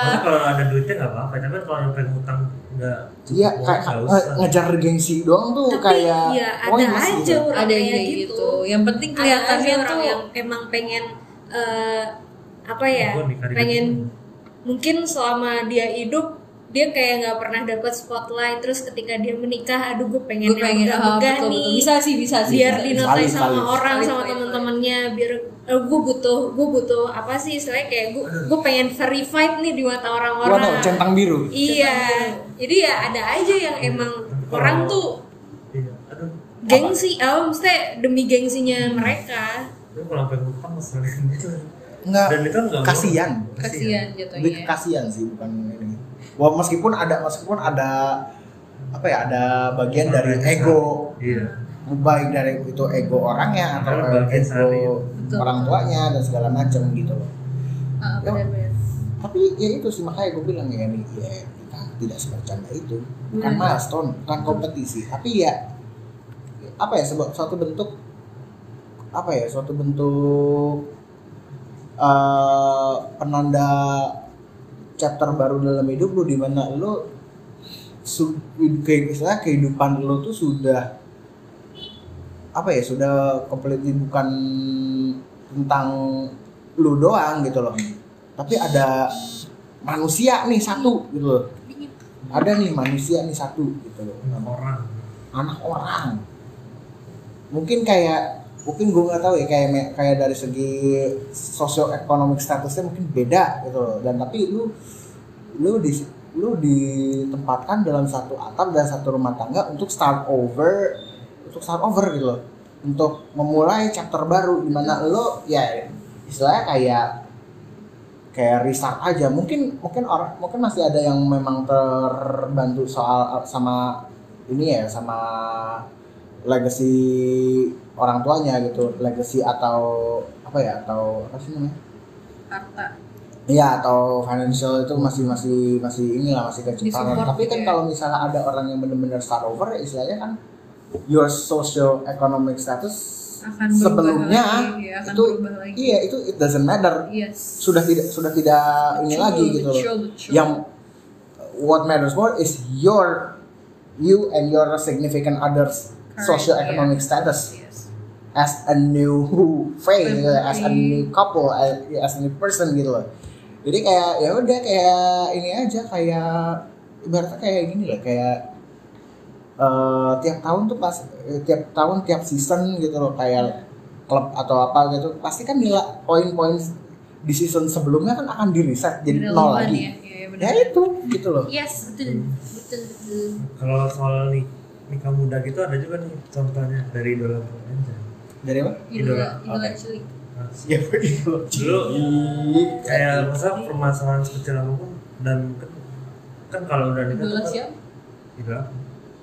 Speaker 2: Maksudnya kalau ada duitnya nggak apa-apa, tapi kan kalau yang pengen hutang nggak
Speaker 1: Iya kayak
Speaker 2: usah.
Speaker 1: ngejar gengsi doang tuh
Speaker 4: Tapi
Speaker 1: kayak
Speaker 4: ya ada aja
Speaker 1: gitu.
Speaker 4: orang
Speaker 3: ada yang
Speaker 4: kayak gitu.
Speaker 3: gitu yang penting kelihatannya
Speaker 4: aja orang
Speaker 3: tuh
Speaker 4: yang emang pengen eh, apa ya pengen mungkin selama dia hidup dia kayak nggak pernah dapat spotlight terus ketika dia menikah aduh gue pengen
Speaker 3: gue pengen
Speaker 4: yang
Speaker 3: ah,
Speaker 4: megah
Speaker 3: betul,
Speaker 4: nih.
Speaker 3: betul. bisa sih bisa sih.
Speaker 4: Biar dinotai sama
Speaker 1: valid.
Speaker 4: orang
Speaker 3: Valid,
Speaker 4: sama teman-temannya biar eh, gue butuh gue butuh apa sih istilahnya kayak gue gue pengen verified nih di mata orang-orang.
Speaker 1: Waduh, centang biru.
Speaker 4: iya. Jadi ya ada aja yang emang orang tuh
Speaker 2: iya aduh.
Speaker 4: gengsi oh maksudnya demi gengsinya mereka.
Speaker 2: Itu kalau sampai lupa ngeselin gitu
Speaker 1: Enggak,
Speaker 2: dan itu nggak
Speaker 1: kasihan.
Speaker 3: kasihan
Speaker 1: Lebih
Speaker 3: jatuhnya
Speaker 1: kasihan sih bukan ini. Wah, meskipun ada meskipun ada apa ya ada bagian dari ego.
Speaker 2: Iya.
Speaker 1: Baik dari itu ego orangnya atau
Speaker 2: sehari.
Speaker 1: ego
Speaker 3: Betul.
Speaker 1: orang tuanya dan segala macam gitu loh.
Speaker 3: Ah, benar-benar
Speaker 1: Tapi ya itu sih makanya gue bilang ya nih ya kita tidak sebercanda itu. Bukan milestone bukan kompetisi. Tapi ya apa ya sebab suatu bentuk apa ya suatu bentuk eh penanda chapter baru dalam hidup lu di mana lu su- kayak istilah kehidupan lu tuh sudah apa ya sudah completely bukan tentang lu doang gitu loh. Tapi ada manusia nih satu gitu loh. Ada nih manusia nih satu gitu loh.
Speaker 2: Enam orang.
Speaker 1: Anak orang. Mungkin kayak mungkin gue nggak tahu ya kayak kayak dari segi sosioekonomik statusnya mungkin beda gitu loh. Dan tapi lu lu di lu ditempatkan dalam satu atap dan satu rumah tangga untuk start over untuk start over gitu loh. Untuk memulai chapter baru di mana lo ya istilahnya kayak kayak restart aja. Mungkin mungkin orang mungkin masih ada yang memang terbantu soal sama ini ya sama legacy orang tuanya gitu legacy atau apa ya atau apa sih namanya
Speaker 3: harta
Speaker 1: Iya atau financial itu masih masih masih inilah masih.
Speaker 3: Disupport
Speaker 1: Tapi kan
Speaker 3: ya.
Speaker 1: kalau misalnya ada orang yang benar-benar start over, ya istilahnya kan your socio economic status
Speaker 3: akan
Speaker 1: sebelumnya
Speaker 3: lagi, ya, akan
Speaker 1: itu
Speaker 3: lagi.
Speaker 1: iya itu it doesn't matter.
Speaker 3: yes
Speaker 1: Sudah tidak sudah tidak ini lagi gitu loh.
Speaker 3: betul, betul.
Speaker 1: Yang what matters more is your you and your significant others
Speaker 3: Correct,
Speaker 1: socio economic
Speaker 3: yeah.
Speaker 1: status
Speaker 3: yes
Speaker 1: as a new phase, gitu, as a new couple, as, as a new person gitu loh. Jadi kayak ya udah kayak ini aja kayak ibaratnya kayak gini loh kayak eh, tiap tahun tuh pas eh, tiap tahun tiap season gitu loh kayak klub atau apa gitu pasti kan nilai poin-poin di season sebelumnya kan akan di reset jadi nol
Speaker 3: Relevan
Speaker 1: lagi.
Speaker 3: ya, ya.
Speaker 1: Ya itu gitu loh.
Speaker 4: yes betul betul betul
Speaker 2: kalau soal nih nikah muda gitu ada juga nih contohnya dari idola aja
Speaker 1: Dari apa?
Speaker 3: idola idola
Speaker 2: Oke.
Speaker 3: cilik
Speaker 2: nah,
Speaker 1: Ya itu.
Speaker 2: dulu kayak masa permasalahan sekecil apa pun dan kan, kan kalau udah nikah
Speaker 3: idola
Speaker 2: kan
Speaker 3: siapa
Speaker 2: idola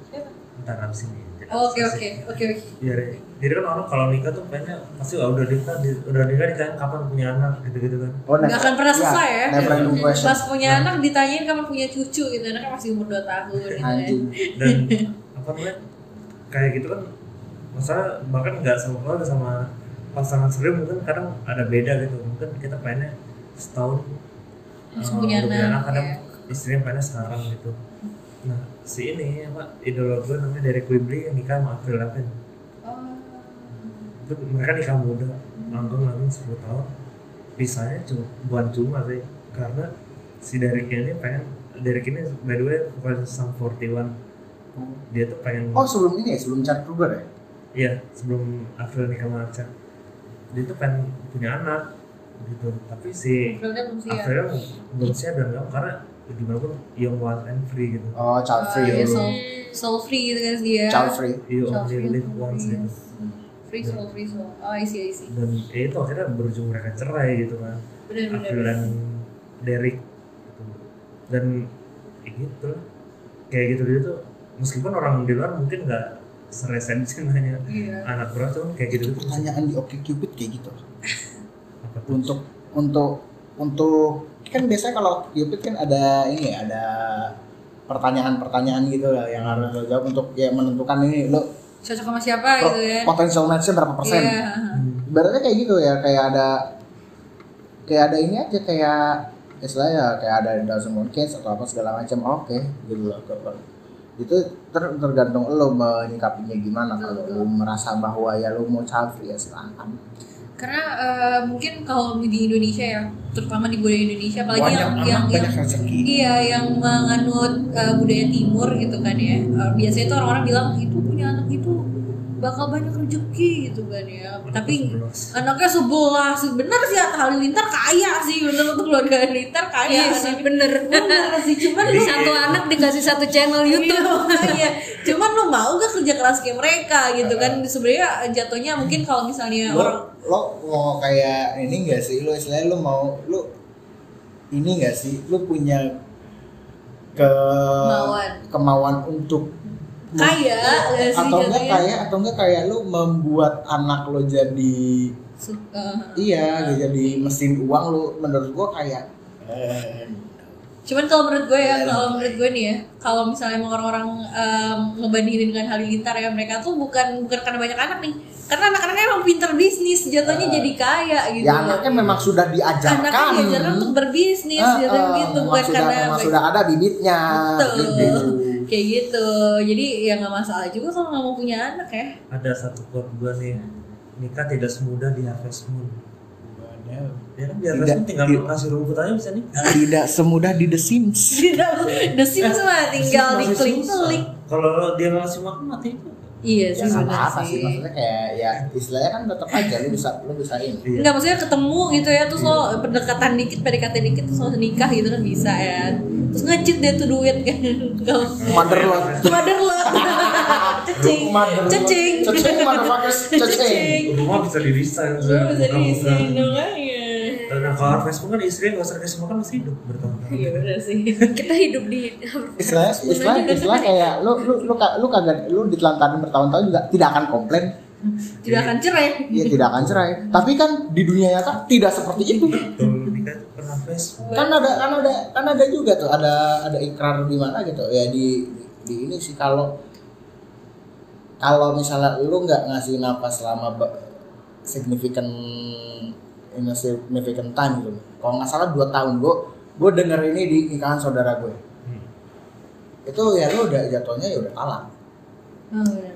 Speaker 3: siapa
Speaker 2: ntar abis ini
Speaker 3: Oh, oke oke oke oke
Speaker 2: Iya, Re. jadi kan orang kalau nikah tuh kayaknya pasti "Wah, udah nikah, di- udah nikah nikahin kapan punya anak gitu-gitu kan.
Speaker 1: Oh,
Speaker 3: Nggak akan pernah selesai ya.
Speaker 1: Never ending question.
Speaker 3: pas punya anak ditanyain kapan punya cucu gitu anaknya masih umur 2 tahun gitu kan.
Speaker 2: Dan apa namanya? Kayak gitu kan masalah bahkan nggak sama keluarga sama pasangan sendiri mungkin kadang ada beda gitu. Mungkin kita pengennya setahun
Speaker 3: Langsung
Speaker 2: eh,
Speaker 3: punya
Speaker 2: udah
Speaker 3: anak,
Speaker 2: kadang
Speaker 3: ya.
Speaker 2: istrinya pengennya sekarang gitu. Nah, si ini apa idola gue namanya Derek Quigley yang nikah sama Avril Lavigne.
Speaker 3: oh
Speaker 2: itu mereka nikah muda langgeng langgeng 10 tahun pisahnya cuma bukan cuma sih karena si Derek ini pengen Derek ini by the way bukan Sam 41 dia tuh pengen
Speaker 1: Oh sebelum ini ya? Sebelum Chad Kruger ya?
Speaker 2: iya sebelum Avril nikah sama Chan dia tuh pengen punya anak gitu. Tapi si
Speaker 3: Aprilnya belum siap.
Speaker 2: Avril belum siap dan nggak karena gimana pun young wild and free gitu.
Speaker 1: Oh child
Speaker 3: Oh,
Speaker 1: free
Speaker 3: iya,
Speaker 1: dulu.
Speaker 3: soul, soul free gitu kan dia
Speaker 1: Child free.
Speaker 2: you
Speaker 3: Child
Speaker 2: only
Speaker 3: free,
Speaker 2: live once
Speaker 3: free,
Speaker 2: gitu.
Speaker 3: Yes. free soul free soul. Oh I see I see.
Speaker 2: Dan ya itu akhirnya berujung mereka cerai gitu kan.
Speaker 3: Benar benar
Speaker 2: April dan Derek gitu. dan ya gitu kayak gitu gitu meskipun orang di luar mungkin nggak seresensi nanya
Speaker 3: iya
Speaker 2: anak berapa cuman kayak gitu
Speaker 1: Pertanyaan di Oke Cupid kayak gitu.
Speaker 2: tuh
Speaker 1: Untuk untuk untuk kan biasanya kalau Cupid kan ada ini ya, ada pertanyaan-pertanyaan gitu lah yang harus lo jawab untuk ya menentukan ini lo
Speaker 3: cocok sama siapa
Speaker 1: pro-
Speaker 3: gitu ya
Speaker 1: potential match-nya berapa persen.
Speaker 3: iya
Speaker 2: Hmm.
Speaker 1: Ibaratnya kayak gitu ya, kayak ada kayak ada ini aja kayak istilahnya kayak ada dozen more kids atau apa segala macam. Oke, gitu loh. Itu ter- tergantung lo menyikapinya gimana. Kalau lo merasa bahwa ya lo mau child free ya silahkan.
Speaker 3: karena eh, mungkin kalau di Indonesia ya terutama di budaya Indonesia apalagi
Speaker 1: Banyak
Speaker 3: yang yang, yang
Speaker 1: rezeki.
Speaker 3: iya yang menganut eh, budaya timur gitu kan ya Eh, biasanya tuh orang-orang bilang itu punya anak itu bakal banyak rezeki gitu kan ya. Tapi anaknya sebelah bener sih Atta Halilintar kaya sih. Bener untuk keluarga Halilintar kaya
Speaker 4: Iya sih bener.
Speaker 3: bener sih cuman
Speaker 4: Di
Speaker 3: lu
Speaker 4: satu anak dikasih satu channel YouTube.
Speaker 3: Iya, cuman lu mau gak kerja keras kayak mereka gitu kan? Sebenarnya jatuhnya mungkin kalau misalnya
Speaker 1: lo,
Speaker 3: orang
Speaker 1: lo mau kayak ini gak sih? Lo istilahnya lo mau lo ini gak sih? Lo punya ke
Speaker 3: Kemauan.
Speaker 1: kemauan untuk
Speaker 3: kaya gak sih
Speaker 1: atau enggak kayak atau enggak kayak lo membuat anak lo jadi
Speaker 3: Su- eh,
Speaker 1: iya jadi mesin uang lo menurut gua kayak eh,
Speaker 3: Cuman kalau menurut gue ya, kalau menurut gue nih ya, kalau misalnya emang orang-orang em, ngebandingin dengan Halilintar ya, mereka tuh bukan bukan karena banyak anak nih, karena anak-anaknya emang pinter bisnis, jatuhnya jadi kaya gitu.
Speaker 1: ya anaknya memang sudah diajarkan.
Speaker 3: Anaknya diajarkan untuk berbisnis, jatuhnya
Speaker 1: ah,
Speaker 3: gitu, bukan
Speaker 1: sudah,
Speaker 3: karena
Speaker 1: memang sudah ada bibitnya
Speaker 3: Betul.
Speaker 1: gitu.
Speaker 3: Kayak gitu. Jadi ya nggak masalah juga kalau nggak mau punya anak ya.
Speaker 2: Ada satu quote gua nih, nikah tidak semudah di Harvest Moon. Ya kan di Harvest
Speaker 1: Tidak-
Speaker 2: Moon tinggal
Speaker 1: tidak-
Speaker 2: kasih rumput aja bisa nikah. <laughs>
Speaker 1: tidak semudah di The Sims
Speaker 3: Tidak, The Sims mah <laughs> tinggal
Speaker 2: Masih
Speaker 3: diklik-klik.
Speaker 2: susah. Kalau dia ngasih makan mati itu.
Speaker 3: Iya
Speaker 1: ya
Speaker 3: sih benar
Speaker 1: apa-apa sih
Speaker 3: sih.
Speaker 1: maksudnya kayak ya istilahnya kan tetap aja lu bisa lu bisa ini
Speaker 3: Enggak maksudnya ketemu gitu ya terus lo pendekatan dikit PDKT dikit terus lo nikah gitu kan bisa ya. Terus ngecit deh tuh duit kan. Kalau
Speaker 1: mother lo
Speaker 3: mother lot. <laughs> Cecing. Cecing.
Speaker 1: cecing motherfuckers cecing
Speaker 2: Rumah bisa di resign.
Speaker 3: Lo bisa diisiin dong ya.
Speaker 2: Nah kalau Harvest Moon kan istrinya nggak usah kasih makan masih hidup bertahun-tahun.
Speaker 3: Iya benar sih. <laughs>
Speaker 4: Kita hidup di
Speaker 1: istilah istilah istilah kayak lu lu lu lu kagak lu ditelantarin bertahun-tahun juga tidak akan komplain.
Speaker 3: Tidak akan cerai.
Speaker 1: ya tidak akan cerai. Tapi kan di dunia nyata tidak seperti itu.
Speaker 2: Betul nikah kan
Speaker 1: kan ada kan ada kan ada juga tuh ada ada ikrar di mana gitu. Ya di di ini sih kalau kalau misalnya lu nggak ngasih nafas selama significant in a significant time gitu kalau nggak salah dua tahun gue gue denger ini di nikahan saudara gue
Speaker 2: Hmm.
Speaker 1: itu ya lu udah jatuhnya ya udah
Speaker 3: Oh, benar.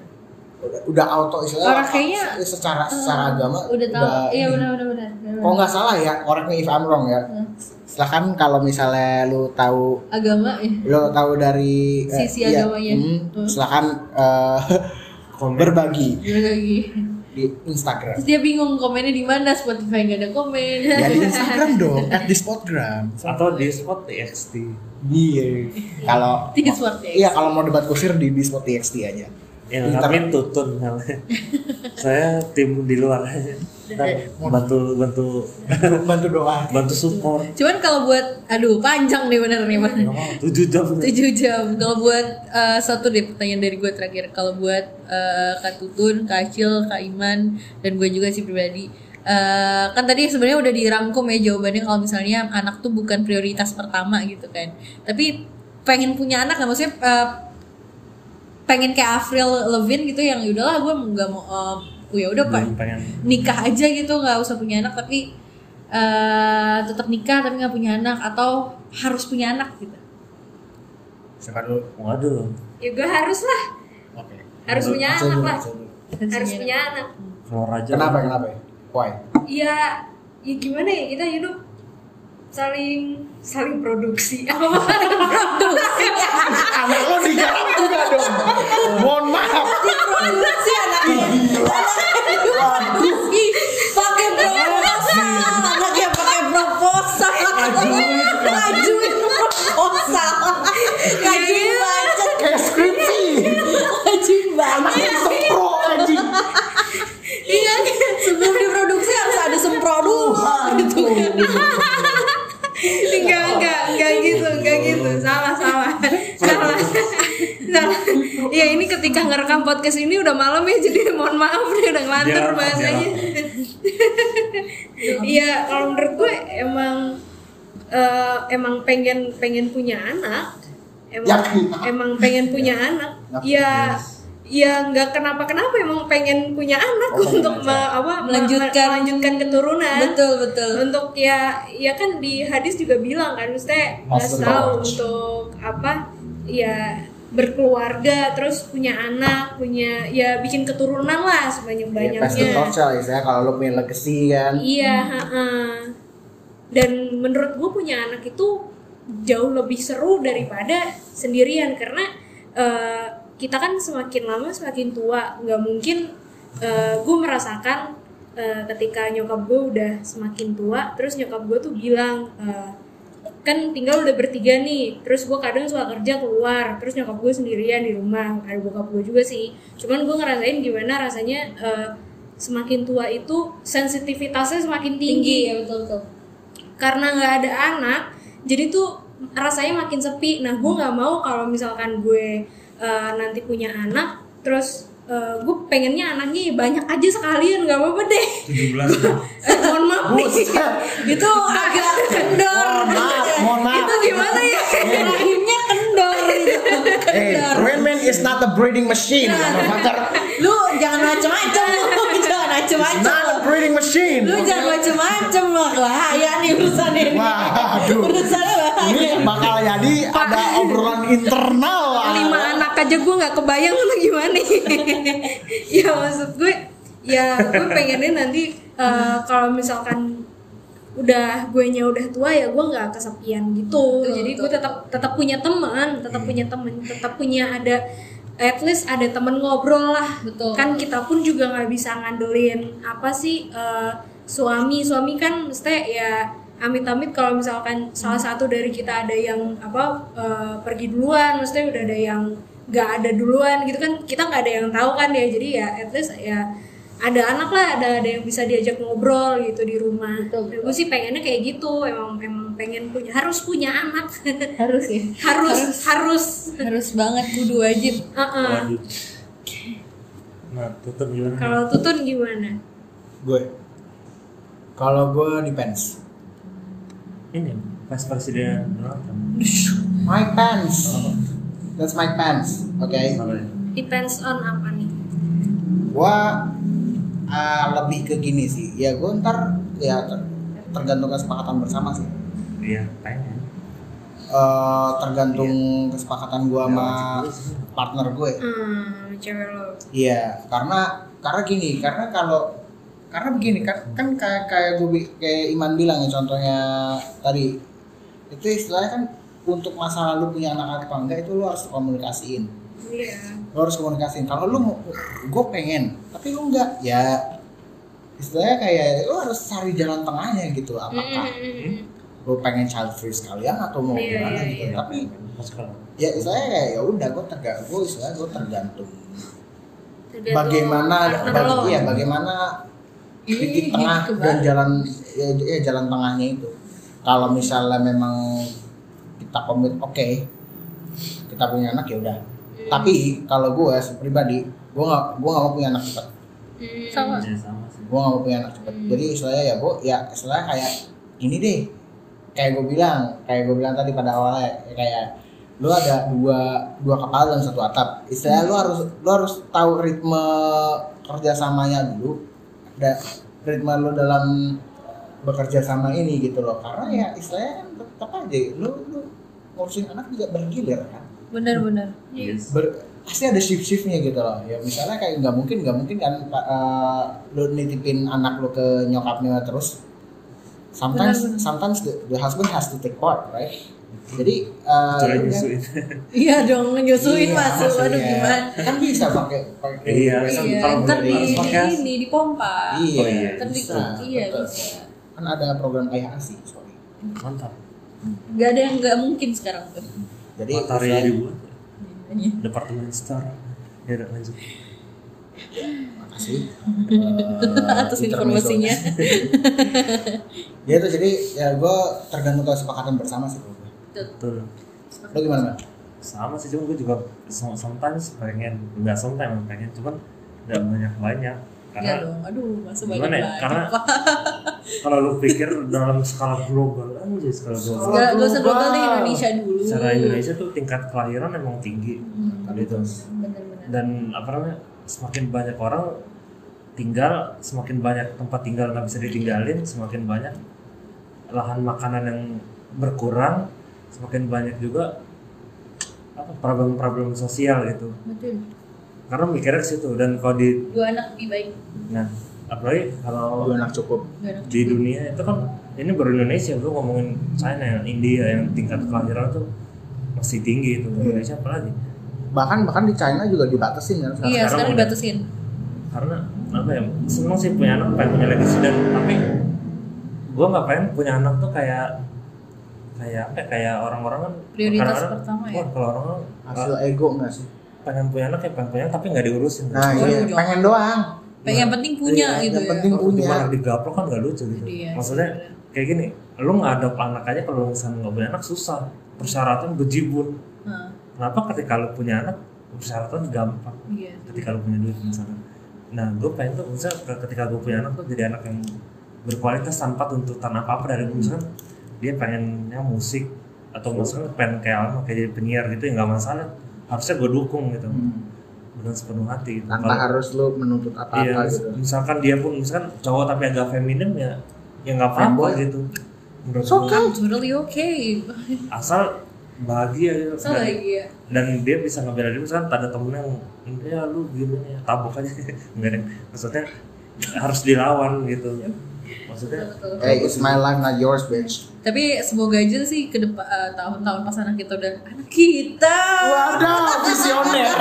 Speaker 1: udah, udah auto istilahnya
Speaker 3: Orang kayaknya,
Speaker 1: secara secara agama
Speaker 3: Udah tahu. Iya
Speaker 1: ini.
Speaker 3: benar benar benar. benar.
Speaker 1: kalau nggak salah ya correct me if I'm wrong ya
Speaker 3: Hmm.
Speaker 1: silahkan kalau misalnya lu tahu
Speaker 3: Agama ya.
Speaker 1: lo tahu dari eh,
Speaker 3: Sisi
Speaker 1: iya,
Speaker 3: agamanya.
Speaker 1: hmm,
Speaker 3: Hmm.
Speaker 1: silakan eh,
Speaker 2: Komen.
Speaker 1: berbagi
Speaker 3: lagi?
Speaker 1: Di Instagram
Speaker 3: Terus dia bingung komennya di mana Spotify nggak ada komen.
Speaker 1: ya di <laughs> Instagram dong at di Spotgram
Speaker 2: Atau di spot TXT.
Speaker 1: iya kalau
Speaker 3: Di Spotify.
Speaker 1: iya kalau mau debat kusir di di Spot TXT aja
Speaker 2: Ya tutun. <laughs> Saya tim di luar aja. Bantu bantu
Speaker 1: bantu doa
Speaker 2: bantu support.
Speaker 3: Cuman kalau buat, aduh panjang nih bener nih
Speaker 2: mau, tujuh jam.
Speaker 3: 7 jam. Kalau buat eh, satu deh pertanyaan dari gue terakhir. Kalau buat eh, Kak Tutun, Kak Acil, Kak Iman, dan gue juga sih pribadi. eh, kan tadi sebenarnya udah dirangkum ya jawabannya kalau misalnya anak tuh bukan prioritas pertama gitu kan. Tapi pengen punya anak nggak maksudnya eh, pengen kayak Avril Lavigne gitu yang yaudahlah gue nggak mau eh, ya udah pak. nikah aja gitu nggak usah punya anak tapi eh tetap nikah tapi nggak punya anak atau harus punya anak gitu.
Speaker 1: Siapa dulu
Speaker 2: waduh.
Speaker 4: Ya gue harus lah.
Speaker 1: Oke.
Speaker 4: Harus punya anak
Speaker 1: dulu,
Speaker 4: lah. harus punya anak.
Speaker 2: keluar aja.
Speaker 1: Kenapa kenapa? Ya why?
Speaker 4: Ya ya gimana ya kita hidup saling saling produksi. <laughs>
Speaker 3: Produksi.
Speaker 1: Anak lo digarap juga dong. Mohon maaf.
Speaker 3: Produksi anaknya produksi. Pakai proposal. Anaknya pakai proposal. Ngajuin proposal. Ngajuin budget.
Speaker 1: Kayak skripsi.
Speaker 3: Ngajuin budget.
Speaker 1: Sempro anjing.
Speaker 3: Iya sebelum diproduksi harus ada sempro dulu. Gitu kan
Speaker 4: enggak enggak enggak gitu enggak gitu. Salah salah. Salah. Salah. Ya ini ketika ngerekam podcast ini udah malam ya jadi mohon maaf nih udah ngelantur
Speaker 2: Biar-
Speaker 4: bahasanya. <laughs> iya kalau menurut gue emang eh, emang pengen pengen punya anak. Emang
Speaker 1: Yakin?
Speaker 4: emang pengen punya anak.
Speaker 1: Yakin,
Speaker 4: ya ya nggak kenapa kenapa emang pengen punya anak
Speaker 1: Oh, <laughs>
Speaker 4: untuk
Speaker 1: aja.
Speaker 4: me- apa me-
Speaker 3: Melanjutkan.
Speaker 4: melanjutkan keturunan
Speaker 3: betul betul
Speaker 4: untuk ya ya kan di hadis juga bilang kan
Speaker 1: Master
Speaker 4: tahu untuk apa ya berkeluarga terus punya anak punya ya bikin keturunan lah sebanyak
Speaker 1: Ya, pasti
Speaker 4: banyaknya
Speaker 1: torture lah istilahnya kalau lo punya legacy kan.
Speaker 4: iya ha-ha. dan menurut gue punya anak itu jauh lebih seru daripada sendirian karena eh, kita kan semakin lama semakin tua. Nggak mungkin gue merasakan eh, ketika nyokap gue udah semakin tua terus nyokap gue tuh bilang eh, kan tinggal udah bertiga nih terus gue kadang suka kerja keluar terus nyokap gue sendirian di rumah. Ada bokap gue juga sih. Cuman gue ngerasain gimana rasanya eh, semakin tua itu sensitivitasnya semakin tinggi,
Speaker 3: ya betul betul.
Speaker 4: Karena nggak ada anak jadi tuh rasanya makin sepi. Nah gue nggak mau kalau misalkan gue eh, nanti punya anak terus eh, gue pengennya anaknya banyak aja sekalian nggak apa-apa deh.
Speaker 2: 17 <laughs>
Speaker 4: eh, mohon maaf nih. <laughs>
Speaker 3: Itu agak kendor
Speaker 1: Mohon maaf, mohon maaf.
Speaker 4: itu gimana ya? <laughs>
Speaker 3: Rahimnya kendor. Gitu
Speaker 1: Eh, Rainman is not a breeding machine, motherfucker.
Speaker 3: lu jangan macem-macem. Lu jangan
Speaker 1: It's
Speaker 3: macem-macem
Speaker 1: not a breeding machine.
Speaker 3: lu jangan macem-macem lu bahaya nih urusan ini.
Speaker 1: Waduh.
Speaker 3: urusannya bahaya.
Speaker 1: Ini bakal jadi ada obrolan internal.
Speaker 4: Aja gue nggak kebayang lu gimana. <laughs> Ya maksud gue ya gue pengennya nanti eh, kalau misalkan udah gue nya udah tua ya gue nggak kesepian gitu.
Speaker 3: Betul,
Speaker 4: jadi gue tetap tetap punya teman tetap punya teman tetap punya ada at least ada temen ngobrol lah.
Speaker 3: Betul.
Speaker 4: kan kita pun juga nggak bisa ngandelin apa sih eh, suami. Suami kan mesti ya amit-amit kalau misalkan salah satu dari kita ada yang apa eh, pergi duluan mesti udah ada yang nggak ada duluan gitu kan kita nggak ada yang tahu kan ya. Jadi ya at least ya ada anak lah ada ada yang bisa diajak ngobrol gitu di rumah.
Speaker 3: Betul, betul.
Speaker 4: gue sih pengennya kayak gitu emang emang pengen punya harus punya anak. <laughs>
Speaker 3: Harus ya?
Speaker 4: Harus harus.
Speaker 3: harus. Banget kudu wajib.
Speaker 4: Heeh.
Speaker 2: waduh nah tutup gimana?
Speaker 4: Kalau tutun gimana?
Speaker 1: Gue. Kalau gue depends.
Speaker 2: ini pas presiden. Donald Trump
Speaker 1: Mike Pence. That's Mike Pence. Oke.
Speaker 2: Ya?
Speaker 4: depends on apa nih
Speaker 1: Gua ah, lebih ke gini sih. Ya gue ntar ya ter- tergantung kesepakatan bersama sih.
Speaker 2: iya pengen
Speaker 1: Eh, tergantung kesepakatan gua sama
Speaker 2: Ya, wajib sih.
Speaker 1: partner gue.
Speaker 4: hmm cewek lo
Speaker 1: Iya, karena karena gini, karena kalau karena begini kan kan kayak kayak gue kayak Iman bilang ya contohnya tadi itu istilahnya kan untuk masa lalu punya anak apa enggak itu lo harus komunikasiin.
Speaker 4: Iya.
Speaker 1: Lo harus komunikasiin. Kalau lu mau gue pengen tapi lu enggak ya istilahnya kayak lo harus cari jalan tengahnya gitu apakah
Speaker 4: Mm-mm.
Speaker 1: lo pengen child free sekalian atau mau
Speaker 4: Iya,
Speaker 1: gimana
Speaker 4: iya,
Speaker 1: gitu.
Speaker 2: Iya,
Speaker 1: tapi ya istilahnya kayak ya udah gue tergantung gue istilahnya gue tergantung
Speaker 4: Tergantung
Speaker 1: bagaimana bagi,
Speaker 4: lo.
Speaker 1: iya bagaimana titik
Speaker 3: Ih,
Speaker 1: tengah
Speaker 3: gitu
Speaker 1: dan
Speaker 3: banget.
Speaker 1: jalan ya, ya jalan tengahnya itu. Kalau misalnya memang kita komit oke. Kita punya anak ya udah.
Speaker 4: Hmm.
Speaker 1: tapi kalau gue pribadi gue nggak gue nggak mau punya anak cepat
Speaker 4: Hmm.
Speaker 3: sama.
Speaker 2: Ya sama sih.
Speaker 1: Gue nggak mau punya anak cepat
Speaker 4: Hmm.
Speaker 1: jadi istilahnya ya gue ya istilahnya kayak ini deh. Kayak gue bilang kayak gue bilang tadi pada awalnya ya kayak lu ada dua dua kepala dalam satu atap. Istilahnya lu harus lu harus tahu ritme kerjasamanya dulu dan ritme lu dalam bekerja sama ini gitu loh. Karena ya istilahnya kan tetap aja lu lu ngurusin anak juga bergilir kan?
Speaker 3: Bener-bener
Speaker 2: yes.
Speaker 1: Ber, pasti ada shift shiftnya gitu loh. Ya misalnya kayak nggak mungkin nggak mungkin kan uh, lu nitipin anak lu ke nyokapnya terus. Sometimes
Speaker 3: Benar, benar.
Speaker 1: sometimes the, the husband has to take part right? Jadi uh, ya.
Speaker 2: nyusuin.
Speaker 3: Iya dong nyusuin
Speaker 1: Iya,
Speaker 3: masuk aduh gimana?
Speaker 1: kan bisa pakai pakai
Speaker 2: Iya,
Speaker 1: besok
Speaker 3: iya
Speaker 2: kalau
Speaker 3: ntar
Speaker 2: udah
Speaker 3: di,
Speaker 2: pakai
Speaker 3: di ini dipompa
Speaker 1: iya,
Speaker 2: Oh, iya.
Speaker 3: ntar di
Speaker 1: bisa,
Speaker 3: iya
Speaker 1: betul.
Speaker 3: bisa.
Speaker 1: Kan ada program ayah asi sorry.
Speaker 2: Mantap
Speaker 3: nggak ada yang nggak mungkin sekarang tuh.
Speaker 1: Jadi
Speaker 2: matahari dibuat
Speaker 3: Iya.
Speaker 2: departemen store ya udah lanjut.
Speaker 1: Makasih. <laughs>
Speaker 3: Atas informasinya.
Speaker 1: ya itu jadi ya gue tergantung kesepakatan bersama sih. Gue.
Speaker 2: betul.
Speaker 1: Lo gimana man?
Speaker 2: sama sih cuma gue juga some- sometimes pengen nggak sometimes pengen cuman nggak banyak banyak
Speaker 3: Iya
Speaker 2: karena
Speaker 3: dong, aduh masa banyak
Speaker 2: gimana ya?
Speaker 3: banyak
Speaker 2: karena <laughs> kalau lu pikir dalam skala global aja skala global.
Speaker 3: Nggak nggak usah global
Speaker 1: global.
Speaker 3: deh Indonesia dulu.
Speaker 2: Secara Indonesia tuh tingkat kelahiran emang tinggi.
Speaker 3: Hmm,
Speaker 2: gitu
Speaker 3: bener-bener
Speaker 2: dan apa namanya? Semakin banyak orang tinggal semakin banyak tempat tinggal nggak bisa ditinggalin semakin banyak lahan makanan yang berkurang semakin banyak juga apa problem-problem sosial gitu.
Speaker 3: Betul
Speaker 2: karena mikirnya ke situ dan kalau di
Speaker 3: dua anak lebih baik
Speaker 2: nah apalagi kalau
Speaker 1: Dua anak cukup.
Speaker 3: dua anak
Speaker 2: di dunia itu kan ini baru Indonesia lu ngomongin China yang India yang tingkat kelahiran tuh masih tinggi itu Indonesia apalagi
Speaker 1: Bahkan bahkan di China juga dibatasin kan sekarang.
Speaker 3: iya
Speaker 2: sekarang
Speaker 3: sekarang dibatasin
Speaker 2: karena apa ya semua sih punya anak pengen punya legacy dan tapi gue nggak pengen punya anak tuh kayak kayak apa ya, kayak orang-orang kan
Speaker 3: Prioritas pertama ya?
Speaker 2: kalau orang
Speaker 1: Hasil ego enggak sih?
Speaker 2: Pengen punya anak ya pengen punya anak, tapi nggak diurusin.
Speaker 1: Nah, iya, pengen doang.
Speaker 3: Kayak yang penting punya
Speaker 1: Iya,
Speaker 3: gitu
Speaker 1: yang
Speaker 3: ya.
Speaker 1: penting punya.
Speaker 2: Gimana digaplok kan gak lucu gitu.
Speaker 3: Iya,
Speaker 2: maksudnya kayak gini lu nggak ada anak aja kalau misalnya nggak punya anak susah. Persyaratan bejibun.
Speaker 3: Nah,
Speaker 2: kenapa ketika lu punya anak persyaratan gampang?
Speaker 3: Iya.
Speaker 2: Ketika lu punya duit misalnya nah gue pengen tuh misalnya ketika gue punya anak tuh jadi anak yang berkualitas tanpa tuntutan apa apa dari misalnya dia pengennya musik atau misalnya pengen kayak apa kayak jadi penyiar gitu ya nggak masalah harusnya gue dukung gitu.
Speaker 1: Hmm.
Speaker 2: dengan sepenuh hati gitu.
Speaker 1: Tanpa
Speaker 2: Kalau-
Speaker 1: harus lu menuntut
Speaker 2: iya,
Speaker 1: apa-apa
Speaker 2: mis-
Speaker 1: gitu.
Speaker 2: misalkan dia pun misalkan cowok tapi agak feminim ya ya nggak apa-apa gitu. Menurut
Speaker 1: So,
Speaker 2: gue
Speaker 3: I'm totally okay.
Speaker 2: Asal bahagia. Gitu
Speaker 3: so
Speaker 2: dan,
Speaker 3: ya
Speaker 2: dan dia bisa ngebela diri misalkan ada temennya yang ya lu gimana ya tabok aja. <laughs> Enggak deh. Maksudnya harus dilawan gitu maksudnya
Speaker 3: betul
Speaker 1: Hey, it's my life not yours, bitch.
Speaker 3: tapi semoga aja sih ke depan eh, tahun-tahun pas anak kita udah anak kita
Speaker 1: Waduh, visioner.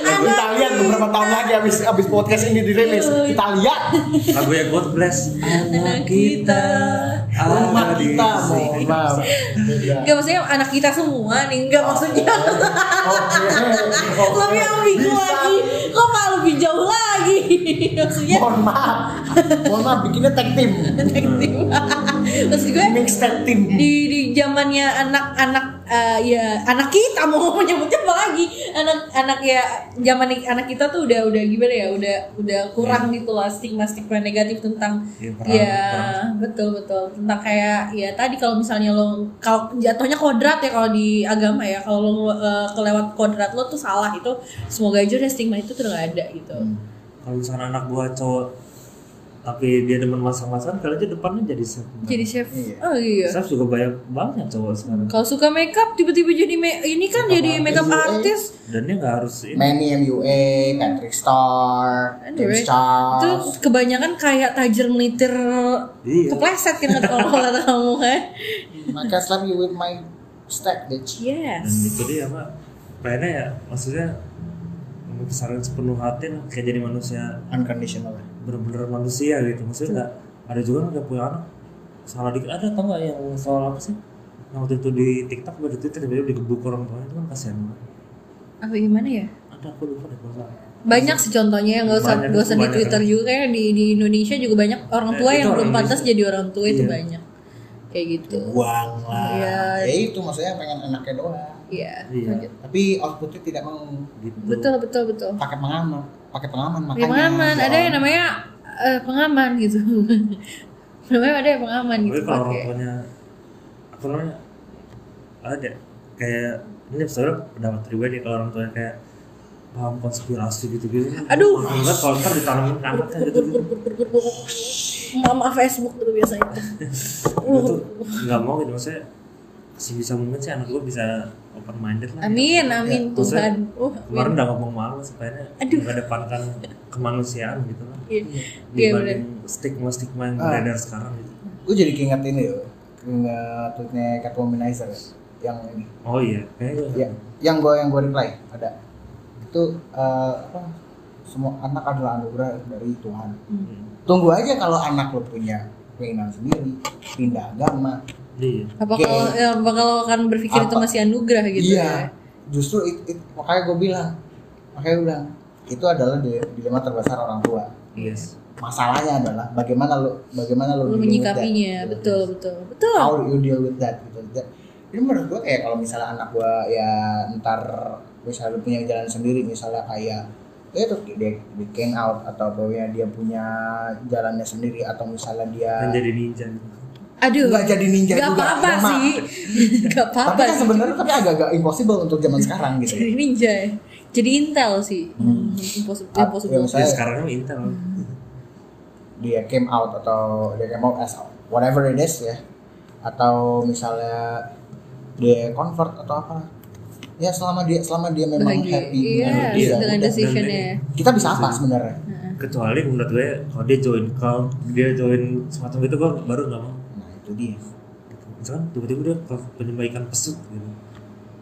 Speaker 1: Nah, kita lihat beberapa tahun lagi habis habis podcast ini dirilis. Kita lihat
Speaker 2: lagu yang God bless
Speaker 3: anak kita
Speaker 2: di
Speaker 1: kita, mohon maaf. Beda.
Speaker 3: Enggak maksudnya anak kita semua nih Enggak maksudnya
Speaker 1: Oke.
Speaker 3: Lebih ambigu lagi Kok malah lebih jauh lagi Maksudnya
Speaker 1: Mohon maaf. Mohon maaf bikinnya tag team. <laughs>
Speaker 3: detektif Maksud gue
Speaker 1: Mix tag team.
Speaker 3: di di zamannya anak-anak eh, ya anak kita <laughs> mau ngomong nyebutnya apa lagi anak anak ya zaman anak kita tuh udah udah gimana ya udah udah kurang gitu lah stigma stigma negatif tentang
Speaker 2: perang-
Speaker 3: ya
Speaker 2: perang.
Speaker 3: betul betul tentang kayak ya tadi kalau misalnya lo kalau jatuhnya kodrat ya kalau di agama ya kalau lo eh, kelewat kodrat lo tuh salah itu semoga aja deh stigma itu tuh udah gak ada gitu
Speaker 2: kalau misalnya anak gua cowok tapi dia demen masak-masakan kalau aja depannya jadi chef.
Speaker 3: Jadi chef?
Speaker 1: Iya.
Speaker 3: oh iya.
Speaker 2: Chef juga banyak banget cowok sekarang.
Speaker 3: Kalau suka makeup tiba-tiba jadi me- ini kan jadi makeup artist.
Speaker 2: dan dia nggak harus ini.
Speaker 1: Manny MUA, Patrick Star,
Speaker 3: Anyway, itu kebanyakan kayak tajir melitir
Speaker 2: Iya.
Speaker 3: kepleset kan kalau kata <laughs> kamu kan
Speaker 1: I can slap you with my stack, bitch.
Speaker 2: dan
Speaker 3: yes
Speaker 2: itu dia apa pengennya ya maksudnya membesarin sepenuh hati kayak jadi manusia
Speaker 1: Unconditional.
Speaker 2: bener-bener manusia gitu maksudnya nggak ada juga nggak punya anak salah dikit ada tau nggak yang soal apa sih yang waktu itu di TikTok atau di Twitter tiba-tiba digebuk orang tuanya itu kan kasihan banget
Speaker 3: apa gimana ya
Speaker 2: ada aku lupa deh kalau salah
Speaker 3: banyak sih contohnya yang gak usah
Speaker 2: Banyak,
Speaker 3: gak usah di
Speaker 2: banyak
Speaker 3: Twitter
Speaker 2: kan.
Speaker 3: juga kayak di di Indonesia juga banyak orang
Speaker 2: Eh,
Speaker 3: tua
Speaker 2: itu
Speaker 3: yang belum pantas jadi orang tua itu
Speaker 2: Iya.
Speaker 3: banyak kayak gitu
Speaker 1: Buang lah.
Speaker 3: Iya.
Speaker 1: Ya itu maksudnya pengen anaknya doang.
Speaker 3: Iya
Speaker 2: Iya.
Speaker 1: Tapi outputnya tidak mau
Speaker 2: gitu.
Speaker 3: Betul betul betul.
Speaker 1: Pakai pengaman, pakai pengaman makanya.
Speaker 3: pengaman. Ada yang namanya eh, pengaman gitu. <laughs> Namanya ada yang pengaman
Speaker 2: tapi
Speaker 3: gitu
Speaker 2: kalau orang
Speaker 3: pakai.
Speaker 2: tuanya apa namanya ada. Kayak ini sebenarnya pendapat pribadi kalau orang tuanya kayak paham konspirasi gitu-gitu.
Speaker 3: Aduh.
Speaker 2: enggak kalau ntar ditanamin ke anaknya gitu. Gitu
Speaker 3: mama Facebook tuh biasanya <laughs>
Speaker 2: gue tuh nggak mau gitu. Maksudnya sih bisa mungkin sih anak gue bisa open minded lah
Speaker 3: amin
Speaker 2: Ya,
Speaker 3: amin
Speaker 2: maksudnya
Speaker 3: Tuhan uh
Speaker 2: kemarin udah ngomong malu supaya
Speaker 3: Aduh.
Speaker 2: mengedepankan kemanusiaan gitu lah
Speaker 3: Iya. Iya,
Speaker 2: dibanding stigma stigma yang
Speaker 1: Ah.
Speaker 2: beredar sekarang gitu
Speaker 1: Gue jadi keinget ini loh. Keinget tweetnya Catwomanizer yang ini.
Speaker 2: oh iya kayaknya
Speaker 1: Ya, yang gue yang gue reply ada. Itu eh, apa? Semua anak adalah anugerah dari Tuhan.
Speaker 2: Hmm.
Speaker 1: Tunggu aja kalau anak lo punya keinginan sendiri, pindah agama.
Speaker 2: Iya.
Speaker 3: Apa kalau ya, apa kalau akan berpikir itu
Speaker 1: Apa-
Speaker 3: masih anugerah gitu
Speaker 1: iya,
Speaker 3: ya?
Speaker 1: Justru it, it- makanya gue bilang, makanya gue bilang itu adalah di- dilema terbesar orang tua.
Speaker 2: yes
Speaker 1: Masalahnya adalah bagaimana lo bagaimana lo that.
Speaker 3: menyikapinya betul betul. Betul.
Speaker 1: How you deal with that gitu. That- Ini menurut gue kayak kalau misalnya anak gue ya ntar misalnya punya jalan sendiri misalnya kayak ya terus dia, dia came out atau pokoknya dia punya jalannya sendiri atau misalnya dia
Speaker 2: kan jadi ninja.
Speaker 3: Aduh.
Speaker 1: Nggak jadi ninja
Speaker 3: Gak
Speaker 1: juga.
Speaker 3: apa-apa
Speaker 1: sama.
Speaker 3: sih. Gak
Speaker 1: tapi
Speaker 3: apa-apa
Speaker 1: kan
Speaker 3: sih.
Speaker 1: sebenarnya tapi agak-agak impossible untuk zaman sekarang gitu
Speaker 3: Jadi <laughs> ninja. Ya Jadi intel sih. Hmm. Impossible,
Speaker 1: Ah,
Speaker 3: impossible.
Speaker 1: ya,
Speaker 2: ya
Speaker 1: misalnya-
Speaker 2: sekarang kan Intel.
Speaker 1: Dia came out atau dia came out as whatever it is ya. Atau misalnya dia convert atau apa. Ya selama dia selama dia memang
Speaker 3: Bahagia.
Speaker 1: happy
Speaker 3: Iya,
Speaker 1: dengan dia.
Speaker 3: dengan decisionnya.
Speaker 1: kita bisa apa sebenarnya?
Speaker 2: Kecuali menurut gue kalau dia join kalau dia join semacam itu gue baru nggak mau
Speaker 1: itu dia
Speaker 2: misalkan tiba-tiba dia ke penyembaikan pesut gitu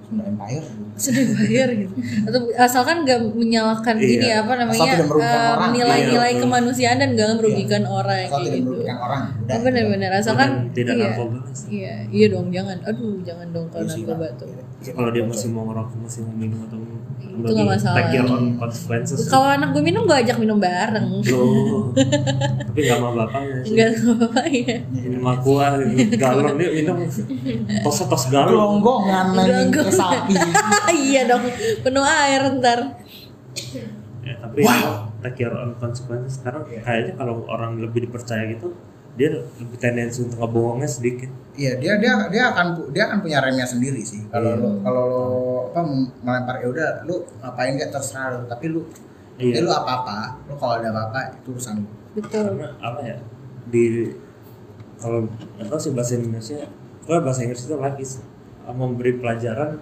Speaker 1: Sunda Empire
Speaker 3: sudah bayar gitu. Atau asalkan nggak menyalahkan
Speaker 2: Iya.
Speaker 3: ini apa namanya eh, nilai-nilai
Speaker 2: Iya.
Speaker 3: kemanusiaan dan nggak merugikan orang
Speaker 1: asal tidak
Speaker 3: gitu.
Speaker 1: merugikan orang. Udah.
Speaker 3: Oh, benar-benar asalkan
Speaker 2: tidak
Speaker 3: iya,
Speaker 2: narkoba
Speaker 3: iya. Iya dong jangan. Aduh jangan dong kalau
Speaker 1: Iya
Speaker 3: narkoba tuh.
Speaker 2: Ya, kalau dia masih mau ngerokok masih mau minum atau
Speaker 3: Itu nggak masalah.
Speaker 2: take your own consequences
Speaker 3: kalau anak gue minum gue ajak minum bareng.
Speaker 2: Loh. tapi nggak sama bapaknya sih.
Speaker 3: Enggak apa ya
Speaker 2: ini mah kuah gitu. galon dia minum tos tos galon.
Speaker 1: Gelonggongan ke sapi <laughs>
Speaker 3: iya dong penuh air ntar
Speaker 2: ya, tapi take your own consequences sekarang kayaknya kalau orang lebih dipercaya gitu dia lebih tendensi untuk ngebohongnya sedikit
Speaker 1: Iya dia dia dia akan dia akan punya remnya sendiri sih. Kalau
Speaker 2: Iya.
Speaker 1: lo kalau lo apa melempar ya udah lu ngapain gak terserah lo. Tapi lu
Speaker 2: Iya.
Speaker 1: ya lu apa apa. Lu kalau ada apa apa itu urusan lu.
Speaker 3: betul
Speaker 2: karena apa ya di kalau tahu sih bahasa Indonesia kalau bahasa Inggris itu lagi sih, memberi pelajaran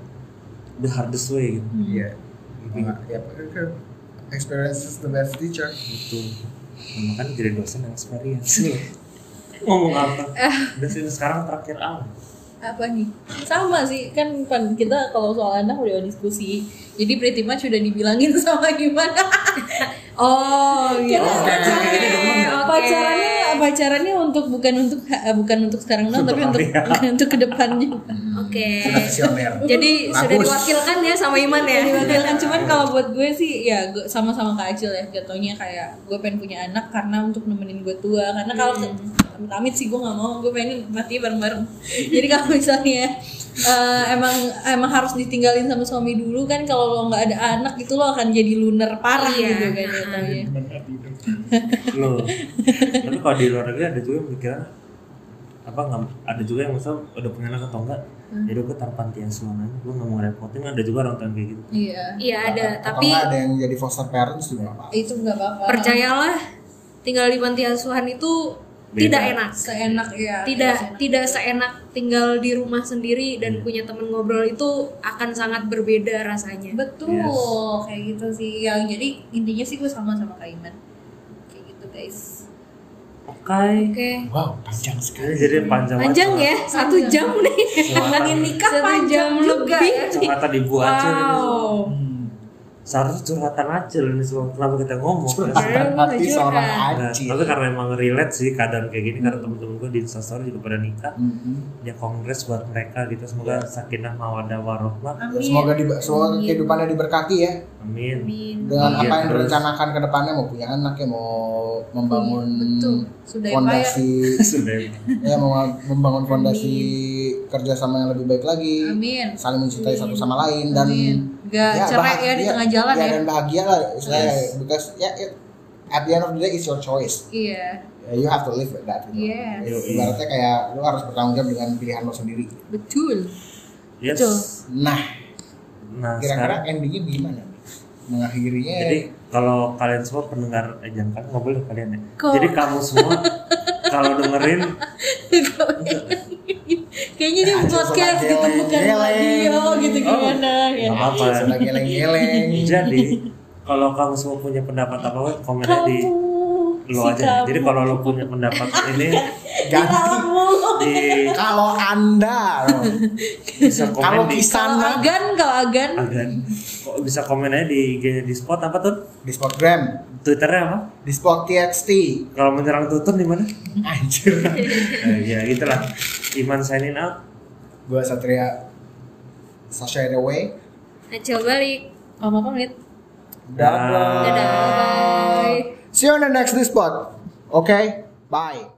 Speaker 2: the hardest way gitu.
Speaker 1: Iya. Nggak- Ya itu experience is the best teacher.
Speaker 2: itu makanya jadi dosen yang experience. <laughs> Ngomong apa? Dosen sekarang terakhir ah
Speaker 3: apa nih? Sama sih kan pan kita kalau soal anak udah diskusi. Jadi pretty much udah dibilangin <laughs> sama gimana.
Speaker 4: Oh iya.
Speaker 3: Karena pacarannya pacarannya untuk bukan untuk bukan untuk sekarang doang tapi untuk <laughs> untuk ke
Speaker 4: depannya
Speaker 1: Oke.
Speaker 4: Jadi sudah diwakilkan ya sama Iman ya.
Speaker 3: diwakilkan cuman kalau buat gue sih ya gue sama-sama Kak Acil ya jatuhnya kayak gue pengen punya anak karena untuk nemenin gue tua karena kalau
Speaker 4: Hmm.
Speaker 3: Amit sih gue nggak mau. Gue pengen mati bareng-bareng. <laughs> Jadi kalau misalnya eh, emang emang harus ditinggalin sama suami dulu kan kalau lo nggak ada anak itu lo akan jadi lunar parah
Speaker 4: Iya.
Speaker 3: gitu kan jatuhnya <laughs>
Speaker 2: loh tapi kalau di luar negeri ada juga yang apa nggak ada juga yang misal udah punya anak atau enggak jadi gue tanpa panti asuhan aja gue nggak mau repotin. Ada juga orang tua kayak gitu.
Speaker 3: Iya.
Speaker 4: Iya ada,
Speaker 1: Atau
Speaker 4: tapi
Speaker 1: nggak ada yang jadi foster parents juga apa.
Speaker 3: itu nggak apa-apa.
Speaker 4: Percayalah tinggal di panti asuhan itu tidak enak.
Speaker 3: seenak ya
Speaker 4: Tidak tidak seenak tinggal di rumah sendiri dan punya temen ngobrol itu akan sangat berbeda rasanya.
Speaker 3: betul
Speaker 2: Yes.
Speaker 3: kayak gitu sih yang jadi intinya sih gue sama sama Kak Iman kayak gitu guys
Speaker 2: oke
Speaker 4: Oke.
Speaker 1: Wow panjang sekali.
Speaker 2: jadi panjang
Speaker 4: Panjang ya, satu jam nih.
Speaker 3: ngomongin nikah panjang
Speaker 4: jam
Speaker 3: juga
Speaker 4: lebih.
Speaker 3: ya.
Speaker 2: curhatan ibu aja ini
Speaker 4: Wow.
Speaker 2: Seharusnya curhatan aja ini semua kenapa kita ngomong
Speaker 1: Curhatan hati
Speaker 4: Curhat.
Speaker 1: seorang
Speaker 2: Nah,
Speaker 1: Acil.
Speaker 2: tapi karena emang relate sih keadaan kayak gini karena temen-temen gue di instastory juga pada nikah.
Speaker 1: Mhm.
Speaker 2: ya kongres buat mereka gitu semoga sakinah mawadah warohmah.
Speaker 1: Ya, semoga di, semoga kehidupannya diberkati ya.
Speaker 2: Amin.
Speaker 1: Dengan
Speaker 2: Iya,
Speaker 1: apa yang
Speaker 2: terus.
Speaker 1: direncanakan ke depannya mau punya anak ya mau membangun.
Speaker 3: Sudah
Speaker 1: fondasi. <laughs>
Speaker 2: sudah
Speaker 1: ya mau membangun fondasi kerjasama yang lebih baik lagi.
Speaker 3: Amin.
Speaker 1: Saling mencintai satu sama lain dan
Speaker 3: Amin. Nggak cerai ya di tengah jalan ya.
Speaker 1: dan bahagia lah istilahnya because ya it- at the end of the day it's your choice
Speaker 3: iya
Speaker 1: Ya, you have to live with that gitu.
Speaker 3: Yes.
Speaker 1: Ya, ibaratnya kayak lu harus bertanggung jawab dengan pilihan lo sendiri
Speaker 3: betul
Speaker 2: yes
Speaker 3: Betul.
Speaker 1: nah
Speaker 2: nah
Speaker 1: kira-kira
Speaker 2: sekarang
Speaker 1: endingnya gimana nih? mengakhirinya
Speaker 2: jadi kalau kalian semua pendengar eh jangan kan nggak boleh kalian ya
Speaker 3: Kok?
Speaker 2: jadi kamu semua <laughs> kalau dengerin
Speaker 3: kayaknya ini
Speaker 1: Acil
Speaker 3: podcast gitu bukan radio gitu gimana ya.
Speaker 2: nggak apa-apa
Speaker 1: geleng-geleng
Speaker 2: jadi kalau kamu semua punya pendapat apa komen di lu
Speaker 3: si
Speaker 2: aja.
Speaker 3: Kamu.
Speaker 2: jadi kalau lu punya pendapat <laughs> ini
Speaker 1: ganti
Speaker 3: kamu
Speaker 2: di
Speaker 1: kalau anda.
Speaker 2: Bisa komen
Speaker 1: kalau
Speaker 2: di
Speaker 1: kisana
Speaker 3: agan kalau agan.
Speaker 2: Agan. Kok bisa komen aja di IG di spot apa tuh
Speaker 1: di spotgram
Speaker 2: twitternya apa?
Speaker 1: Di spot txt
Speaker 2: kalau menyerang tutun di mana?
Speaker 1: Anjir. <laughs>
Speaker 2: Eh, ya gitulah Iman signing out.
Speaker 1: Gua satria. Sasha away
Speaker 4: Acil balik.
Speaker 3: Mama pamit
Speaker 1: dadah.
Speaker 4: Dadah.
Speaker 1: See you on the next spot okay? Bye